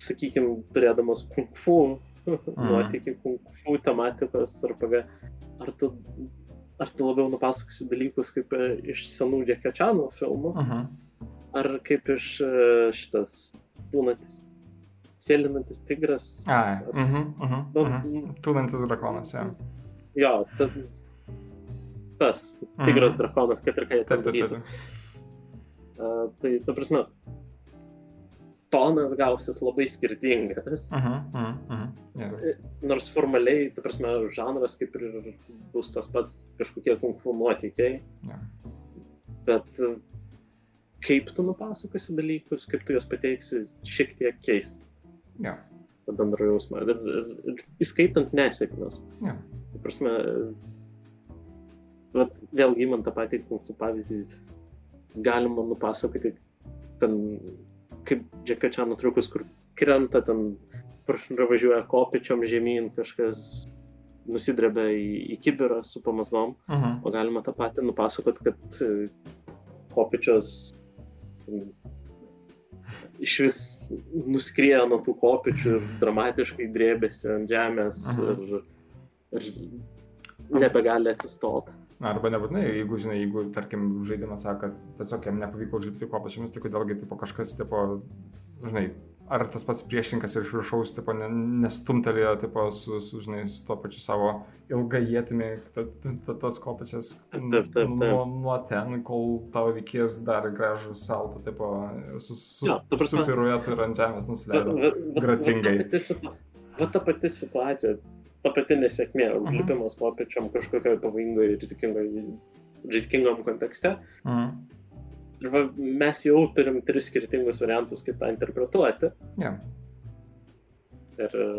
sakykime, turėdamas kung fu, nuotykį kung fu tematikos RPG, ar tu, ar tu labiau nupasakosi dalykus kaip e, iš senų Chano filmų, Uh -huh. ar kaip iš e, šitas tūnantis, sėlinantis tigras. Ai, mhm, mhm, Nu, mhm. Tūnantis drakonas, jo. Jo, ta, tas Mhm. tigras drakonas, kad ir ką jie ten darytų. Uh, tai, ta prasme, tonas gausis labai skirtingas. Mhm, mhm, mhm. Jo. Nors formaliai, ta prasme, žanras kaip ir bus tas pats kažkokie kung fu nuotykiai, Jo. bet uh, kaip tu nupasakosi dalykus, kaip tu juos pateiksi, šiek tiek keis Tą bendrą jausmą. Ir, ir, ir įskaitant nesėkmes. Jo. Ta prasme, vat, vėlgi man tą patį fu pavyzdį galima nupasakoti ten, kaip Džekio čia nuotrukus, kur krenta ten, pravažiuoja kopičiom žemyn, kažkas nusidrebia į, į kibirą su pamasgom, Mhm. o galima tą patį nupasakot, kad kopičios iš vis nuskrieja nuo tų kopičių ir dramatiškai drėbėsi ant žemės Mhm. ir, ir nebegali atsistoti. Arba nebūtinai, jeigu, žinai, jeigu, tarkim, žaidimas sako, kad tiesiog jam nepavyko užlipti kopačiomis, tai kodėlgi, tipo, kažkas, tipo, žinai, ar tas pats priešininkas iš viršaus, tipo, ne, nestumtelėjo, tipo, su, su, žinai, su to pačiu savo ilgą jėtimi, ta, ta, tas kopačias nuo, nuo ten, kol tavo veikėjas dar gražų saltą, tipo, su, su, ta prasme- su piruetu ir ant žemės nusileido. gracingai. Va ta pati ta situacija, ta pati nesėkmė, Mhm. užlipimas popiečam kažkokioje pavojingoje, rizikingoje, rizikingam kontekste. Mhm. Ir va, mes jau turim tris skirtingus variantus, kaip tą interpretuoti. Ja. Ir e,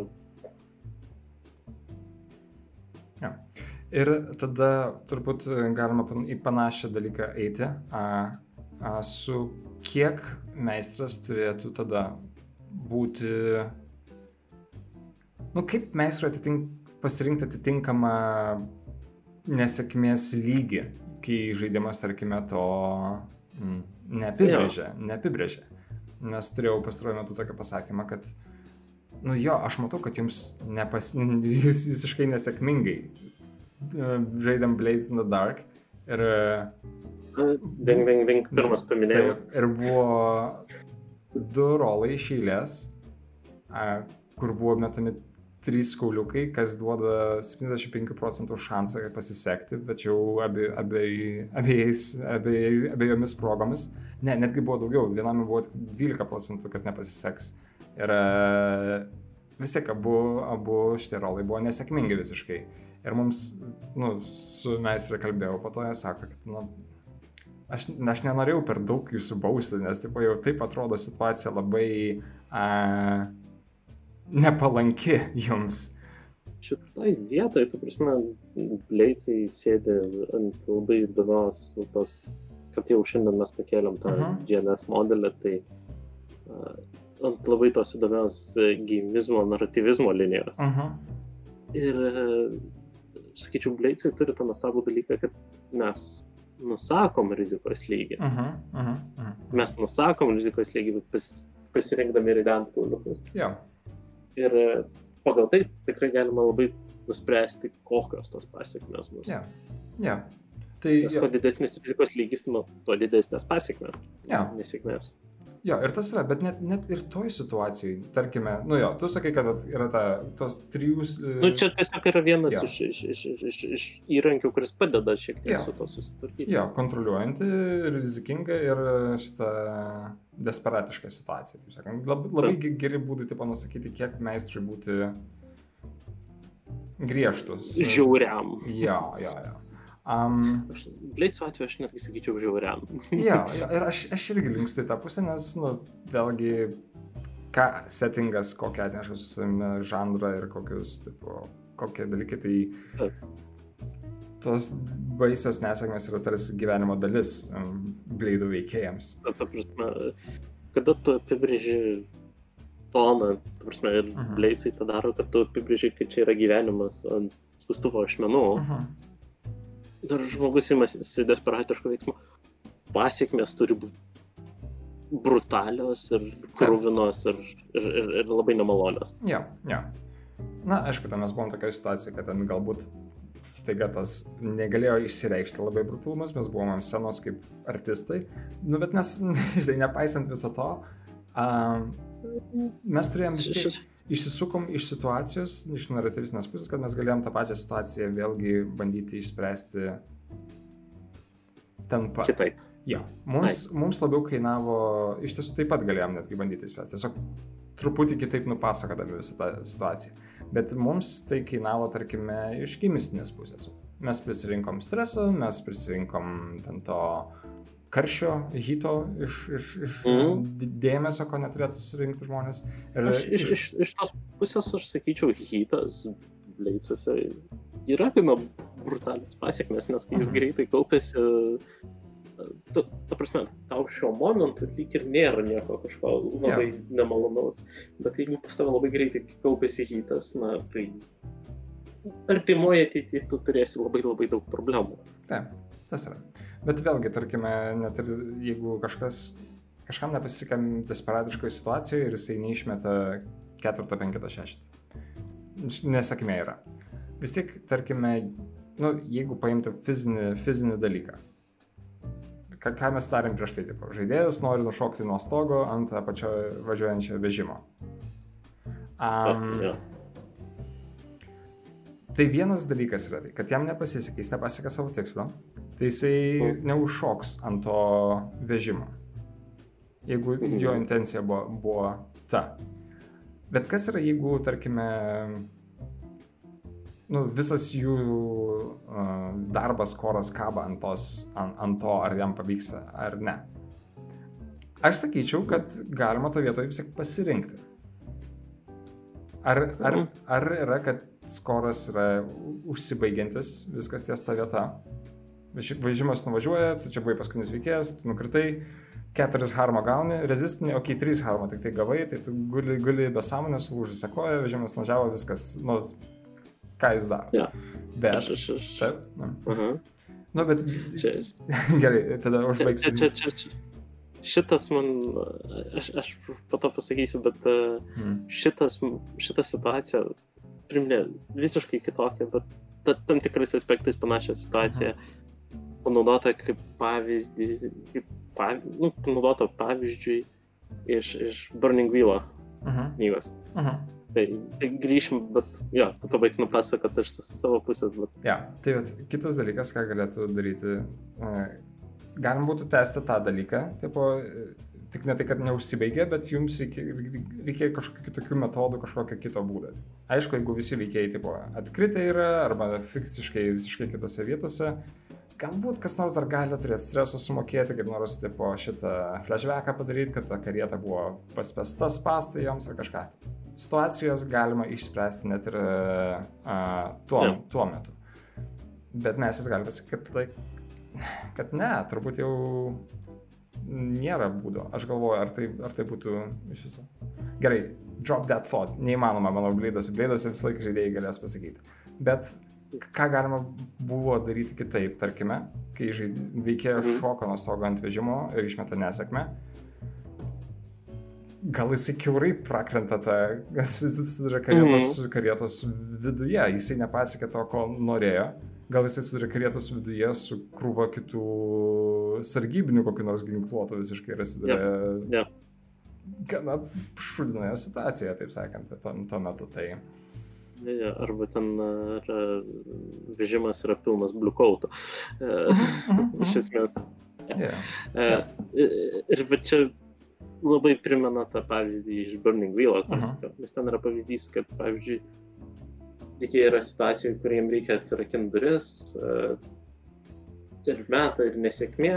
Ir tada turbūt galima į panašią dalyką eiti, a, a, su kiek meistras turėtų tada būti, nu kaip meistrui atitink, pasirinkti atitinkamą nesėkmės lygį, kai žaidimas, tarkime, to mm, neapibrėžia, neapibrėžia. Nes turėjau pastaruoju metu tokį pasakymą, kad Nu jo, aš matau, kad jums nepas... jūs visiškai nesėkmingai e, žaidėm Blades in the Dark. Ir, e, ding, ding, ding, pirmas paminėjimas. ir buvo du rolai iš eilės, a, kur buvo metami trys kauliukai, kas duoda 75 procentų šansą pasisekti, tačiau abi, abiej, abiejais, abiej, abiejomis progomis, ne, netgi buvo daugiau, vienam buvo tik 12 procentų, kad nepasiseks. Ir e, vis tiek abu, abu šitie rolai buvo nesėkmingi visiškai. Ir mums, nu, su meistrė kalbėjau, po to jie sako, kad, nu, aš, aš nenorėjau per daug jūsų bausti, nes, tipo, jau taip atrodo situacija labai a, nepalanki jums. Šitoj vietoj, tu prasme, leicai sėdi ant labai įdomios, tos, kad jau šiandien mes pakėlėm tą Mhm. GNS modelį, tai uh, ant labai tos įdomios gimizmo, naratyvizmo linijos. Uh -huh. Ir, e, sakyčiau, Bleicai turi tą nuostabų dalyką, kad mes nusakom rizikos lygį. Uh -huh. Uh -huh. Uh -huh. Mes nusakom rizikos lygį, bet pas, pasirinkdami ridant kauliukus. Jo. Ir e, pagal tai tikrai galima labai nuspręsti, kokios tos pasiekmes bus. Jo. Jo. Tai, Nes kuo didesnis rizikos lygis, nu, tuo didesnės pasiekmes. Jo. Nesėkmės. Jo, ir tas yra, bet net, net ir toj situacijai, tarkime, nu jo, tu sakai, kad yra ta, tos trijų... e, Nu, čia tiesiog yra vienas Jo. iš, iš, iš, iš, iš, įrankių, kuris padeda šiek tiek Jo. su to susitvarkyti. Jo, kontroliuojanti, rizikinga ir šitą desperatišką situaciją. Taip sakant, labai, labai ge- geri būdai, taip nusakyti, kiek meistrui būti griežtus. Žiauriam. Jo, jo, jo. Um, Aš- Bleicų atveju aš netgi sakyčiau žiauriam. jo, jo, ir aš, aš irgi linkstu į tą pusę, nes, nu, vėlgi, ką settingas, kokią atneša su savimi žanrą ir kokius, tipo, kokie dalykai, tai Taip. tos baisios nesėkmės yra tarsi gyvenimo dalis bleidų veikėjams. Ta, ta prasme, kada tu apibrėži toną, ta prasme, ir Mhm. Bleicai tą daro, kad tu apibrėži, kad čia yra gyvenimas ant skustuvo ašmenų. Mhm. Dar žmogus imasi desperatiško veiksmo. Pasiekmes turi būti brutalios ir krūvinos ir, ir, ir, ir labai nemalonios. Jo, jo. Na, aišku, ten mes buvom tokia situacija, kad ten galbūt staiga tas negalėjo išsireikšti labai brutalumas, mes buvom ant scenos kaip artistai. Nu, bet mes, žinai, nepaisant viso to, uh, mes turėjom vis tiek išsisukom iš situacijos, iš naratyvistinės pusės, kad mes galėjom tą pačią situaciją vėlgi bandyti išspręsti ten pat. Kitaip. Jo, mums, mums labiau kainavo, iš tiesų taip pat galėjom netgi bandyti išspręsti, tiesiog truputį kitaip nupasakodami visą tą situaciją. Bet mums tai kainavo, tarkime, iš gimistinės pusės. Mes prisirinkom streso, mes prisirinkom ten to karščio, hito iš, iš, iš d- dėmesio, ko neturėtų susirinkti žmonės. Ir Aš, iš, iš, iš tos pusės aš sakyčiau, hitas Bleicase yra gana brutalios pasiekmes, nes kai jis Mhm. greitai kaupėsi, ta, ta prasme, tau šiuo momentu lyg ir nėra nieko kažko labai nemalonaus, bet jeigu pas tave labai greitai kaupėsi hitas, na tai artimoje ateityje tu turėsi labai labai daug problemų. Taip, tas yra. Bet vėlgi, tarkime, net ir jeigu kažkas, kažkam nepasisekė desperatiškoje situacijoje ir jisai neišmeta ketvirtą, penktą, šeštą. Nesėkmė yra. Vis tiek, tarkime, nu, jeigu paimtų fizinį, fizinį dalyką, ką, ką mes darėm prieš tai, tipo, žaidėjas nori nušokti nuo stogo ant apačioje važiuojančio vežimo. Um. Tai vienas dalykas yra tai, kad jam nepasisekė, jis nepasiekė savo tikslo, tai jisai Mhm. neužšoks ant to vežimo. Jeigu Mhm. jo intencija buvo, buvo ta. Bet kas yra, jeigu, tarkime, nu, visas jų uh, darbas, koras kaba ant, tos, ant, ant to, ar jam pavyksta, ar ne. Aš sakyčiau, kad galima to vietoje vis tiek pasirinkti. Ar, ar, Mhm. ar yra, kad skoras yra užsibaigiantis, viskas ties ta vieta. Važi- Važimas nuvažiuoja, tu čia buvai paskutinis veikėjas, tu nukritai, keturis harmo gauni, rezistinį, okei, okay, trys harmo tik tai gavai, tai tu guli, guli be sąmonės, sulūžusią koją, vežimas nuvažiavo, viskas, nu, ką jis daro. Jo. Bet, Aš, aš, aš. taip, na. Aha. Nu, bet Čia, gerai, tada čia, užbaigsim. čia, čia, čia. Šitas man, aš, aš po to pasakysiu, bet uh, Hmm. šitas, šita situacija priminė visiškai kitokią, bet ta, tam tikrais aspektais panašią situaciją panaudota kaip pavyzdį, kaip pav, nu, panaudota pavyzdžiui iš, iš Burning Wheel Mhm. knygos. Mhm. Tai, tai grįšim, bet jo, tu pabaig nupasakot iš savo pusės, bet Ja, tai vat, kitas dalykas, ką galėtų daryti, e, galim būtų tęsti tą dalyką, tipo, tik ne tai, kad neužsibaigė, bet jums reikia kažkokių kitokių metodų, kažkokio kito būdo. Aišku, jeigu visi veikėjai tipo, atkritę yra, arba fiziškai visiškai kitose vietose, galbūt kas nors dar gali turėti streso sumokėti, kaip nors tipo, šitą flashbacką padaryti, kad ta karieta buvo paspesta spastai joms ar kažką. Situacijos galima išspręsti net ir a, tuo, Jo. tuo metu. Bet mes vis galime pasakyti, kad, tai, kad ne, turbūt jau nėra būdo. Aš galvoju, ar tai, ar tai būtų iš viso. Gerai, drop that thought. Neįmanoma, manau, blėdose. Blėdose visą laiką žaidėjai galės pasakyti. Bet ką galima buvo daryti kitaip, tarkime, kai veikėjas Mhm. šoko nuo stogo ant vežimo ir išmeta nesėkmę. Gal jisai kiaurai prakrenta tą atsiduria karietos, Mhm. karietos viduje, jisai nepasiekė to, ko norėjo. Gal jisai atsiduria karietos viduje su krūva kitų sargybinių, kokiu nors ginkluotų visiškai ir atsiduria Jep. gana šudinoje situacijoje, taip sakant, tuo, tuo metu. Tai Ne, ne, arba ten ar, vežimas yra pilnas bliukautų. Iš esmės. yeah. E, Ir va čia labai primena tą pavyzdį iš Burning Wheel, kur Mhm. sakiau. nes ten yra pavyzdys, kad, pavyzdžiui, tokie yra situacijų, kuriem reikia atsirakinti duris e, ir meta, ir nesėkmė.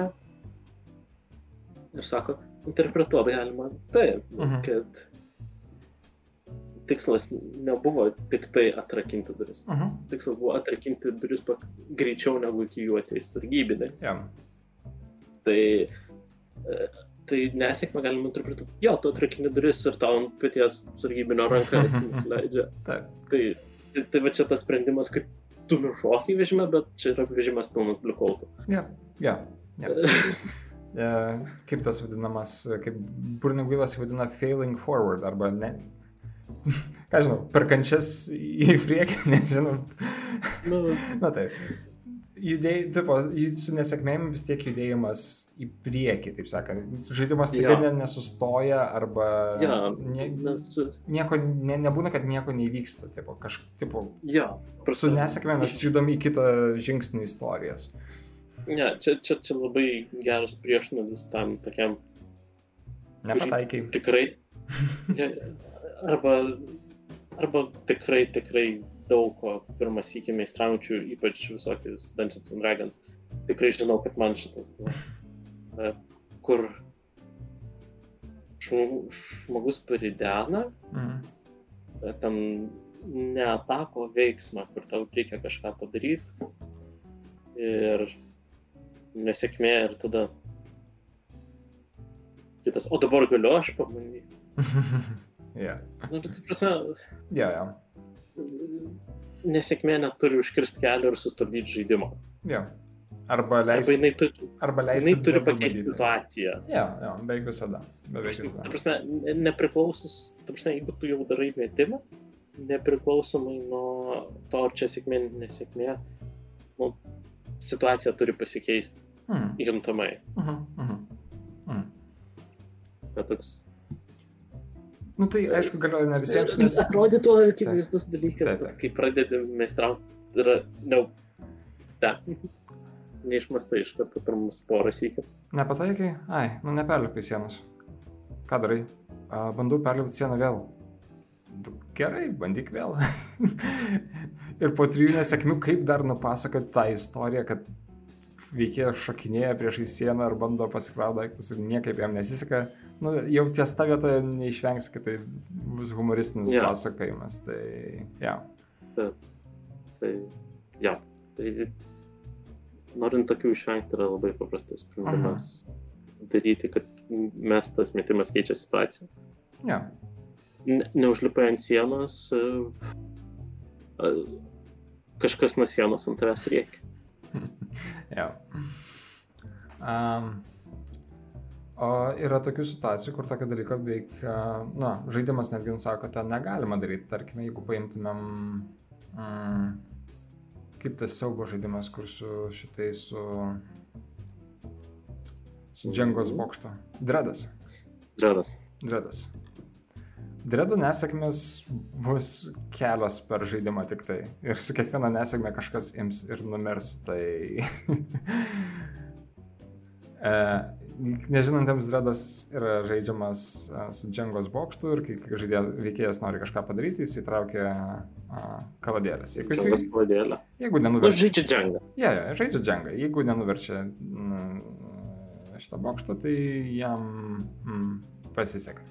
Ir sako, interpretuoti galima taip, Mhm. kad tikslas nebuvo tik tai atrakinti duris. -huh. Tikslas buvo atrakinti duris greičiau negu iki jų ateis sargybiniai. yeah. Tai, e, tai nesėkmę galima interpretuoti. Jo, tu atrakini duris ir tau ant pėties sargybinio ranka nusileidžia. Tai, tai, tai va čia tas sprendimas, kad tu nušokai vežime, bet čia yra vežimas pilnas bliukautų. Yeah. Yeah. Yeah. E, kaip tas vadinamas, kaip Burning Wheelas vadina failing forward, arba ne. Ką žinau, per kančias į priekį, nežinau. Nu, Na taip. Judėjai, tipo, su nesėkmėm vis tiek judėjimas į priekį, taip sakant. Žaidimas tikrai ne, nesustoja arba ja, ne, nes, nieko, ne, nebūna, kad nieko neįvyksta. Tipo, kaž, tipo, ja, su nesėkmė mes judam į kitą žingsnį istorijos. Ne, čia, čia, čia labai geras priešnodis tam tokiam Nepataikiai. tikrai. Ja, arba, arba tikrai, tikrai daug ko pirmas iki meistraujančių, ypač visokius Dungeons and Dragons. Tikrai žinau, kad man šitas buvo. E, Kur žmogu- žmogus paridena, e, ten neatako veiksmą, kur tau reikia kažką padaryti. Ir nesėkmė ir tada kitas, o dabar galiu aš pabandyti. yeah. Nu, bet, prasme, Ja, ja. Nesėkmė neturi užkirsti kelią ir sustabdyti žaidimą. Ja. Arba Arba leisti, jinai turi, arba leisti jinai turi pakeisti pabandyti. situaciją. Ja, ja, beveik visada. Beveik Ta visada. prasme, ne- nepriklausus, ta prasme, jeigu tu jau darai metimą, nepriklausomai nuo to, ar čia sėkmė, nesėkmė, nu, situacija turi pasikeisti Mhm. juntamai. Mhm. Mhm. Mhm. Bet toks... Nu tai aišku galioja ne visiems, nes... Atrodytų akivaizdus dalykas, Taip, bet taip. kai pradedi meistrauti, yra, ne, ne, neišmastai iš karto pirmus porą sykį. Nepataikai? Ai, nu neperlipai sienos. Ką darai? A, bandau perlipti sieną vėl. Du- Gerai, bandyk vėl. ir po trijų nesėkmių, kaip dar nupasakoti tą istoriją, kad veikėjas šokinėja priešai sieną ar bando pasikrauti daiktus ir niekaip jam nesiseka. Nu, jau ties tą vietą neišvengs, kad tai bus humoristinis Jo. pasakojimas. Tai, ja. Tai, ja, tai norint tokių išvengti yra labai paprastas sprendimas daryti, kad mes tas metimas keičia situaciją. Ja. Ne, neužlipai ant sienos, e, e, kažkas nuo sienos ant tavęs reikia. Ja. Um, o yra tokių situacijų, kur tokio dalyko beveik, na, žaidimas netgi nusako, ten negalima daryti. Tarkime, jeigu paimtumėm, mm, kaip tas siaubo žaidimas, kur su šitai su, su Džengos bokšto. Dredas. Dredas. Dredas. Dredo nesėkmės bus kelios per žaidimą tik tai. Ir su kiekviena nesėkme kažkas ims ir numirs. Tai... e, nežinantiems Dredas yra žaidžiamas su Džengos bokštu ir kai žaidėjas veikėjas nori kažką padaryti, jis įtraukia kaladėlės. Jeigu, jis, pavadėlė. jeigu Nu, nenuverčia... žaidžia džengą. Ja, ja, žaidžia džengą. Jeigu nenuverčia mm, šitą bokštą, tai jam mm, pasiseka.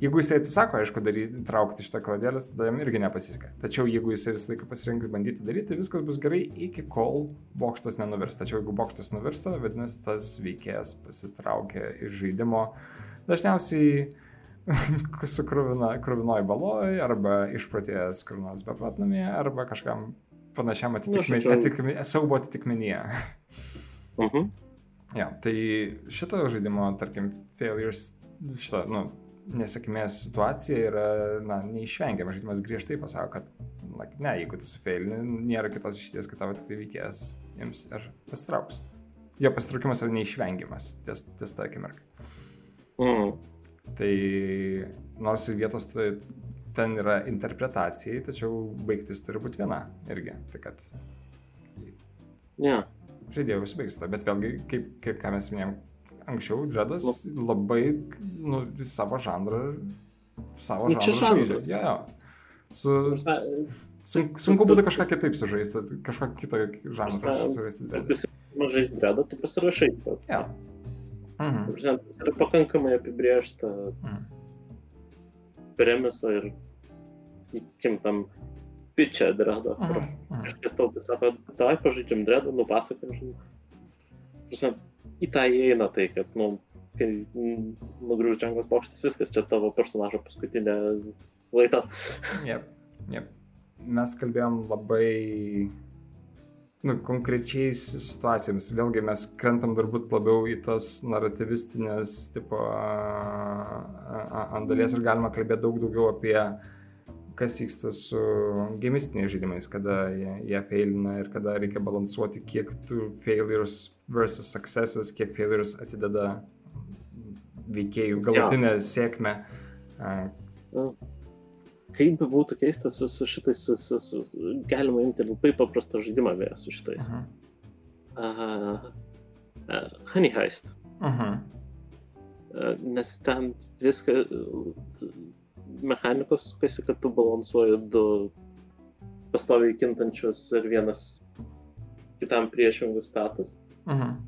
Jeigu jisai atsisako, aišku, daryti, traukti šitą kladėlės, tada jam irgi nepasiseka. Tačiau jeigu jisai visą laiką pasirinks bandyti daryti, viskas bus gerai iki kol bokštas nenuvirs. Tačiau jeigu bokštas nuvirsta, vadinasi, tas veikėjas pasitraukia iš žaidimo. Dažniausiai su kruvina, kruvinoji baloj, arba išprotėjęs nors beplatnamėje, arba kažkam panašiam atitikmenyje, žodžiu- atitikmenyje, siaubo atitikmenyje. Mhm. Ja, tai šito žaidimo, tarkim, failures, šito, nu, nesėkmės situacija yra, na, neišvengiama. Žaidimas griežtai pasako, kad, na, ne, jeigu tu sufailini, nėra kitos išties, kad tavo tik tai veikėjas jums ir pasitrauks. Jo pasitraukimas yra neišvengiamas ties, ties tą akimirką. Mm. Tai nors ir vietos tai ten yra interpretacijai, tačiau baigtis turi būti viena irgi. Tai kad Ne. žaidėjai užsibaigs to, bet vėlgi, kaip, kaip ką mes minėjom anksčiau, Dredas labai, nu, savo žanrą, savo Nu, žanrą žaidžia. Ja, ja. Su, sun, sunku būtų kažką kitaip sužaisti, kažką kitą žanrą sužaisti. visi mažai dredą, tu pasirašai. bet, Ja. Mhm. prasme, Tas yra pakankamai apibriešta Mhm. premiso ir, sakykim, tam pičia dredo. Mhm. Mhm. Kažkas tau tai sako, davai pažaidžiam dredą, nupasakom, žinai. Prasme, Į tą įeina tai, kad, nu, kai nugriūs džengos bokštas, viskas čia tavo personažo paskutinė laida. Jep, jep. Mes kalbėjom labai nu, konkrečiais situacijomis. Vėlgi mes krentam turbūt labiau į tas narrativistinės tipo a- a- ant dalies ir galima kalbėti daug daugiau apie kas vyksta su gamistiniais žaidimais, kada jie, jie failina ir kada reikia balansuoti, kiek tų failures versus successes, kiek failures atideda veikėjų galutinę sėkmę. A, Kaip būtų keista su, su šitais, su, su, su, galima imti labai paprastą žaidimą beje su šitais. mhm. Uh, uh, Honey Heist. Mhm. Uh, nes ten viską, uh, mechanikos sukasi, kad tu balansuoji du pastoviai kintančius ir vienas kitam priešingus status. Mhm.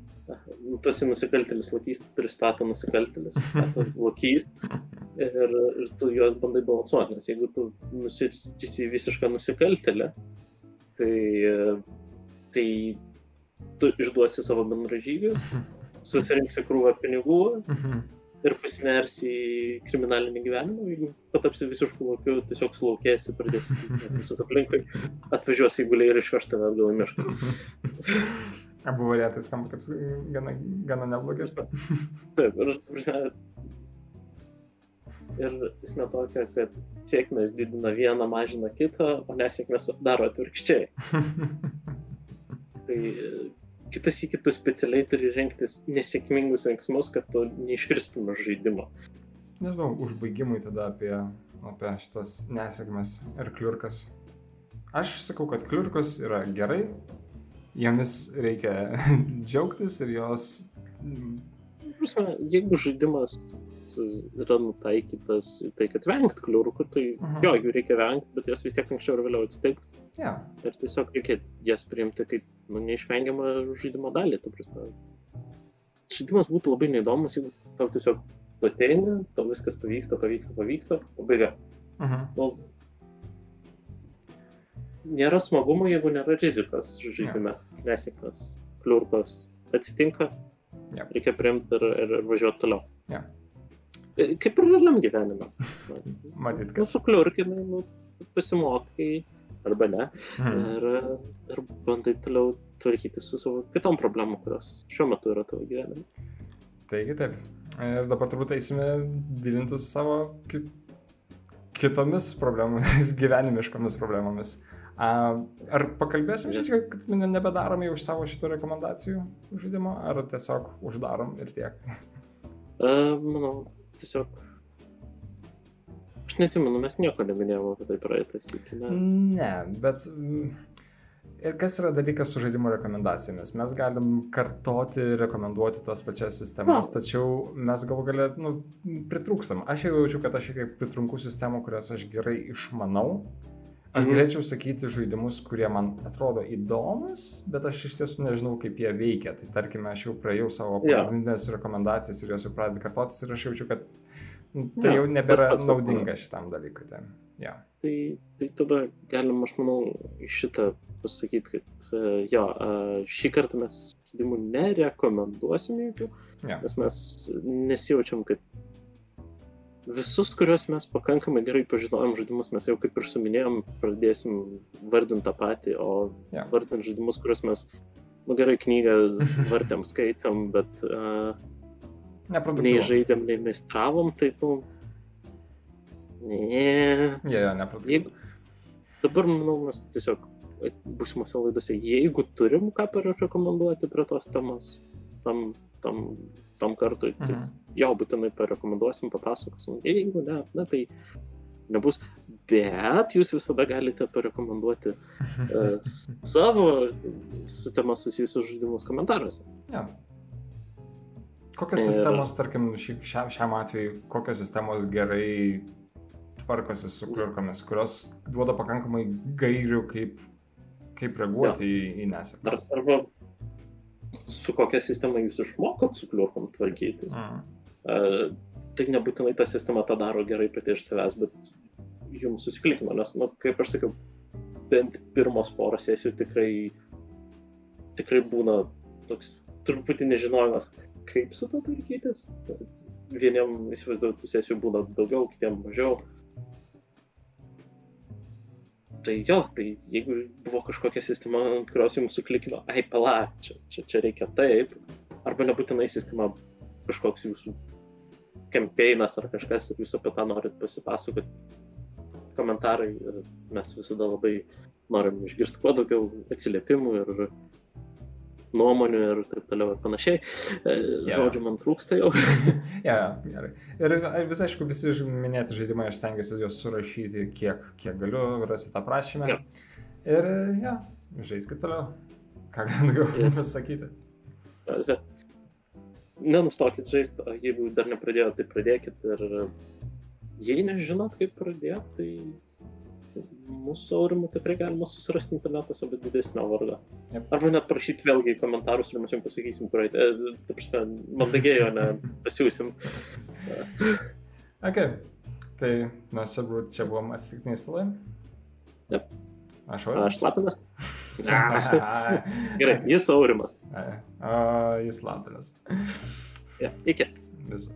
Nu, Tu esi nusikaltelis lokys, tu turi statą nusikaltelis, statą lokys ir, ir tu juos bandai balansuoti, nes jeigu tu nusirisi visišką nusikaltelę, tai, tai tu išduosi savo bendražygius, susirinksi krūvą pinigų Mhm. Ir pasinersi į kriminalinį gyvenimą, jeigu patapsi visiškų lokių, tiesiog sulaukėsi, pradėsi visus aplinkui, atvažiuosi įguliai ir išveš tave atgal į mišką. Abu variantai skamba kaip gana, gana neblogai. Taip, ir, ir esmė tokia, kad sėkmės didina vieną, mažina kitą, o nesėkmės daro atvirkščiai. Tai kitas į kitus specialiai turi rinktis nesėkmingus veiksmus, kad tu neiškristum iš žaidimo. Nežinau, užbaigimui tada apie, apie šitas nesėkmes ir kliurkas. Aš sakau, kad kliurkus yra gerai, jomis reikia džiaugtis ir jos... Prasme, jeigu žaidimas yra nutaikytas į tai, kad vengt kliurkų, tai uh Mhm. jo, jų reikia vengti, bet jos vis tiek anksčiau ir vėliau atsitiks. Ja, Ir tiesiog reikia jas priimti kaip nu, neišvengiamą žaidimo dalį. Žaidimas būtų labai neįdomus, jeigu tau tiesiog ateini, tau viskas pavyksta, pavyksta, pavyksta, pabaiga. mhm. Nu, nėra smagumo, jeigu nėra rizikos žaidime. Nesėkmės, kliurkos atsitinka, Jo. reikia priimti ir, ir, ir važiuoti toliau. Jo. E, Kaip ir realiam gyvenime. matyt, Nu, kad... su kliurkinai, nu, pasimokai arba ne. Mhm. Ir, ir bandai toliau tvarkyti su savo kitom problemom, kurios šiuo metu yra tavo gyvenime. Taigi taip. Ir dabar turbūt eisime gilintis savo kit... kitomis problemomis, gyvenimiškomis problemomis. A, ar pakalbėsim šiek tiek, kad ne- nebedarom jau iš savo šitų rekomendacijų žaidimo, ar tiesiog uždarom ir tiek? Uh, manau, tiesiog. Aš neatsimenu, mes nieko neminėjome apie tai praeitą sykį. Ne? Ne, bet mm, ir kas yra dalykas su žaidimo rekomendacijomis? Mes galim kartoti, rekomenduoti tas pačias sistemas, Na. tačiau mes gal galę, nu, pritrūkstam. Aš jau jaučiu, kad aš šiek tiek pritrunku sistemų, kurias aš gerai išmanau. Aš Mhm. galėčiau sakyti žaidimus, kurie man atrodo įdomus, bet aš iš tiesų nežinau, kaip jie veikia. Tai tarkime, aš jau praėjau savo pagrindinės rekomendacijas ir jos jau pradeda kartotis ir aš jaučiu, kad tai Jo, jau nebėra naudinga šitam dalykui. Tai, ja. Tai, tai tada galim, aš manau, iš šitą pasakyti, kad uh, jo, uh, šį kartą mes žaidimų nerekomenduosim jokių, Ja. nes mes nesijaučiam, kad visus, kuriuos mes pakankamai gerai pažinojom žaidimus, mes jau kaip ir suminėjom, pradėsim vardinti tą patį, o Jo. vardinti žaidimus, kuriuos mes, nu gerai, knygą vartėm, skaitėm, bet uh, nei žaidėm, nei meistravom, tai, nu, ne. Jie, yeah, neproduktyvu. Dabar, manau, mes tiesiog būsimose laidose, jeigu turim ką parekomenduoti prie tos temos, tam, tam, tam kartui, tai Mhm. jo būtinai parekomenduosim, papasakosim. Jeigu ne, na, tai nebus. Bet jūs visada galite parekomenduoti uh, savo su tema susijusius žaidimus komentaruose. Ja. Kokios Ir- sistemos, tarkim, šį, šiam, šiam atveju, kokios sistemos gerai tvarkosi su kliurkomis, kurios duoda pakankamai gairių, kaip, kaip reaguoti į, į Ar, nesėkmę. arba su kokia sistema jūs išmokot su kliurkom tvarkytis. Mm. Uh, tai nebūtinai ta sistema tą daro gerai pati iš savęs, bet jums susiklikino, nes, nu, kaip aš sakiau, bent pirmos porą sesijų tikrai, tikrai būna toks truputį nežinojimas, kaip su to tvarkytis. Vieniem, įsivaizduoju, tų sesijų būna daugiau, kitiem mažiau. Tai jo, tai jeigu buvo kažkokia sistema, ant kurios jums suklikino, ai pala, čia, čia, čia reikia taip, arba nebūtinai sistema kažkoks jūsų campaignas ar kažkas ir jūs apie tą norit pasipasakoti, komentarai ir mes visada labai norim išgirsti kuo daugiau atsiliepimų ir nuomonių ir taip toliau ir panašiai. Jo. Žodžių man trūksta jau. Ja, ja, gerai. Ir vis aišku, visi minėti žaidimai, aš stengiuosi juos surašyti, kiek, kiek galiu, rasite aprašymę. Jo. Ir, ja, žaiskit toliau. Ką galiu Jo. pasakyti. Nenustokit žaisti, jeigu dar nepradėjote, tai pradėkit ir jei nežinot, kaip pradėti, tai mūsų aurimų tikrai galima susirasti internetuose, bet didesnio vardo. Jep. Arba net prašyti vėlgi į komentarus ir mes jums pasakysim, kur eiti. E, Ta prasme, mandagiai, o ne pasiūsim. Ok, tai mes čia, bu- čia buvom atsitiktiniai stalai. Jep. Aš Aš Lapinas. Gerai. Jis aurimas. O, jis lapinas. Ja, iki. Viso.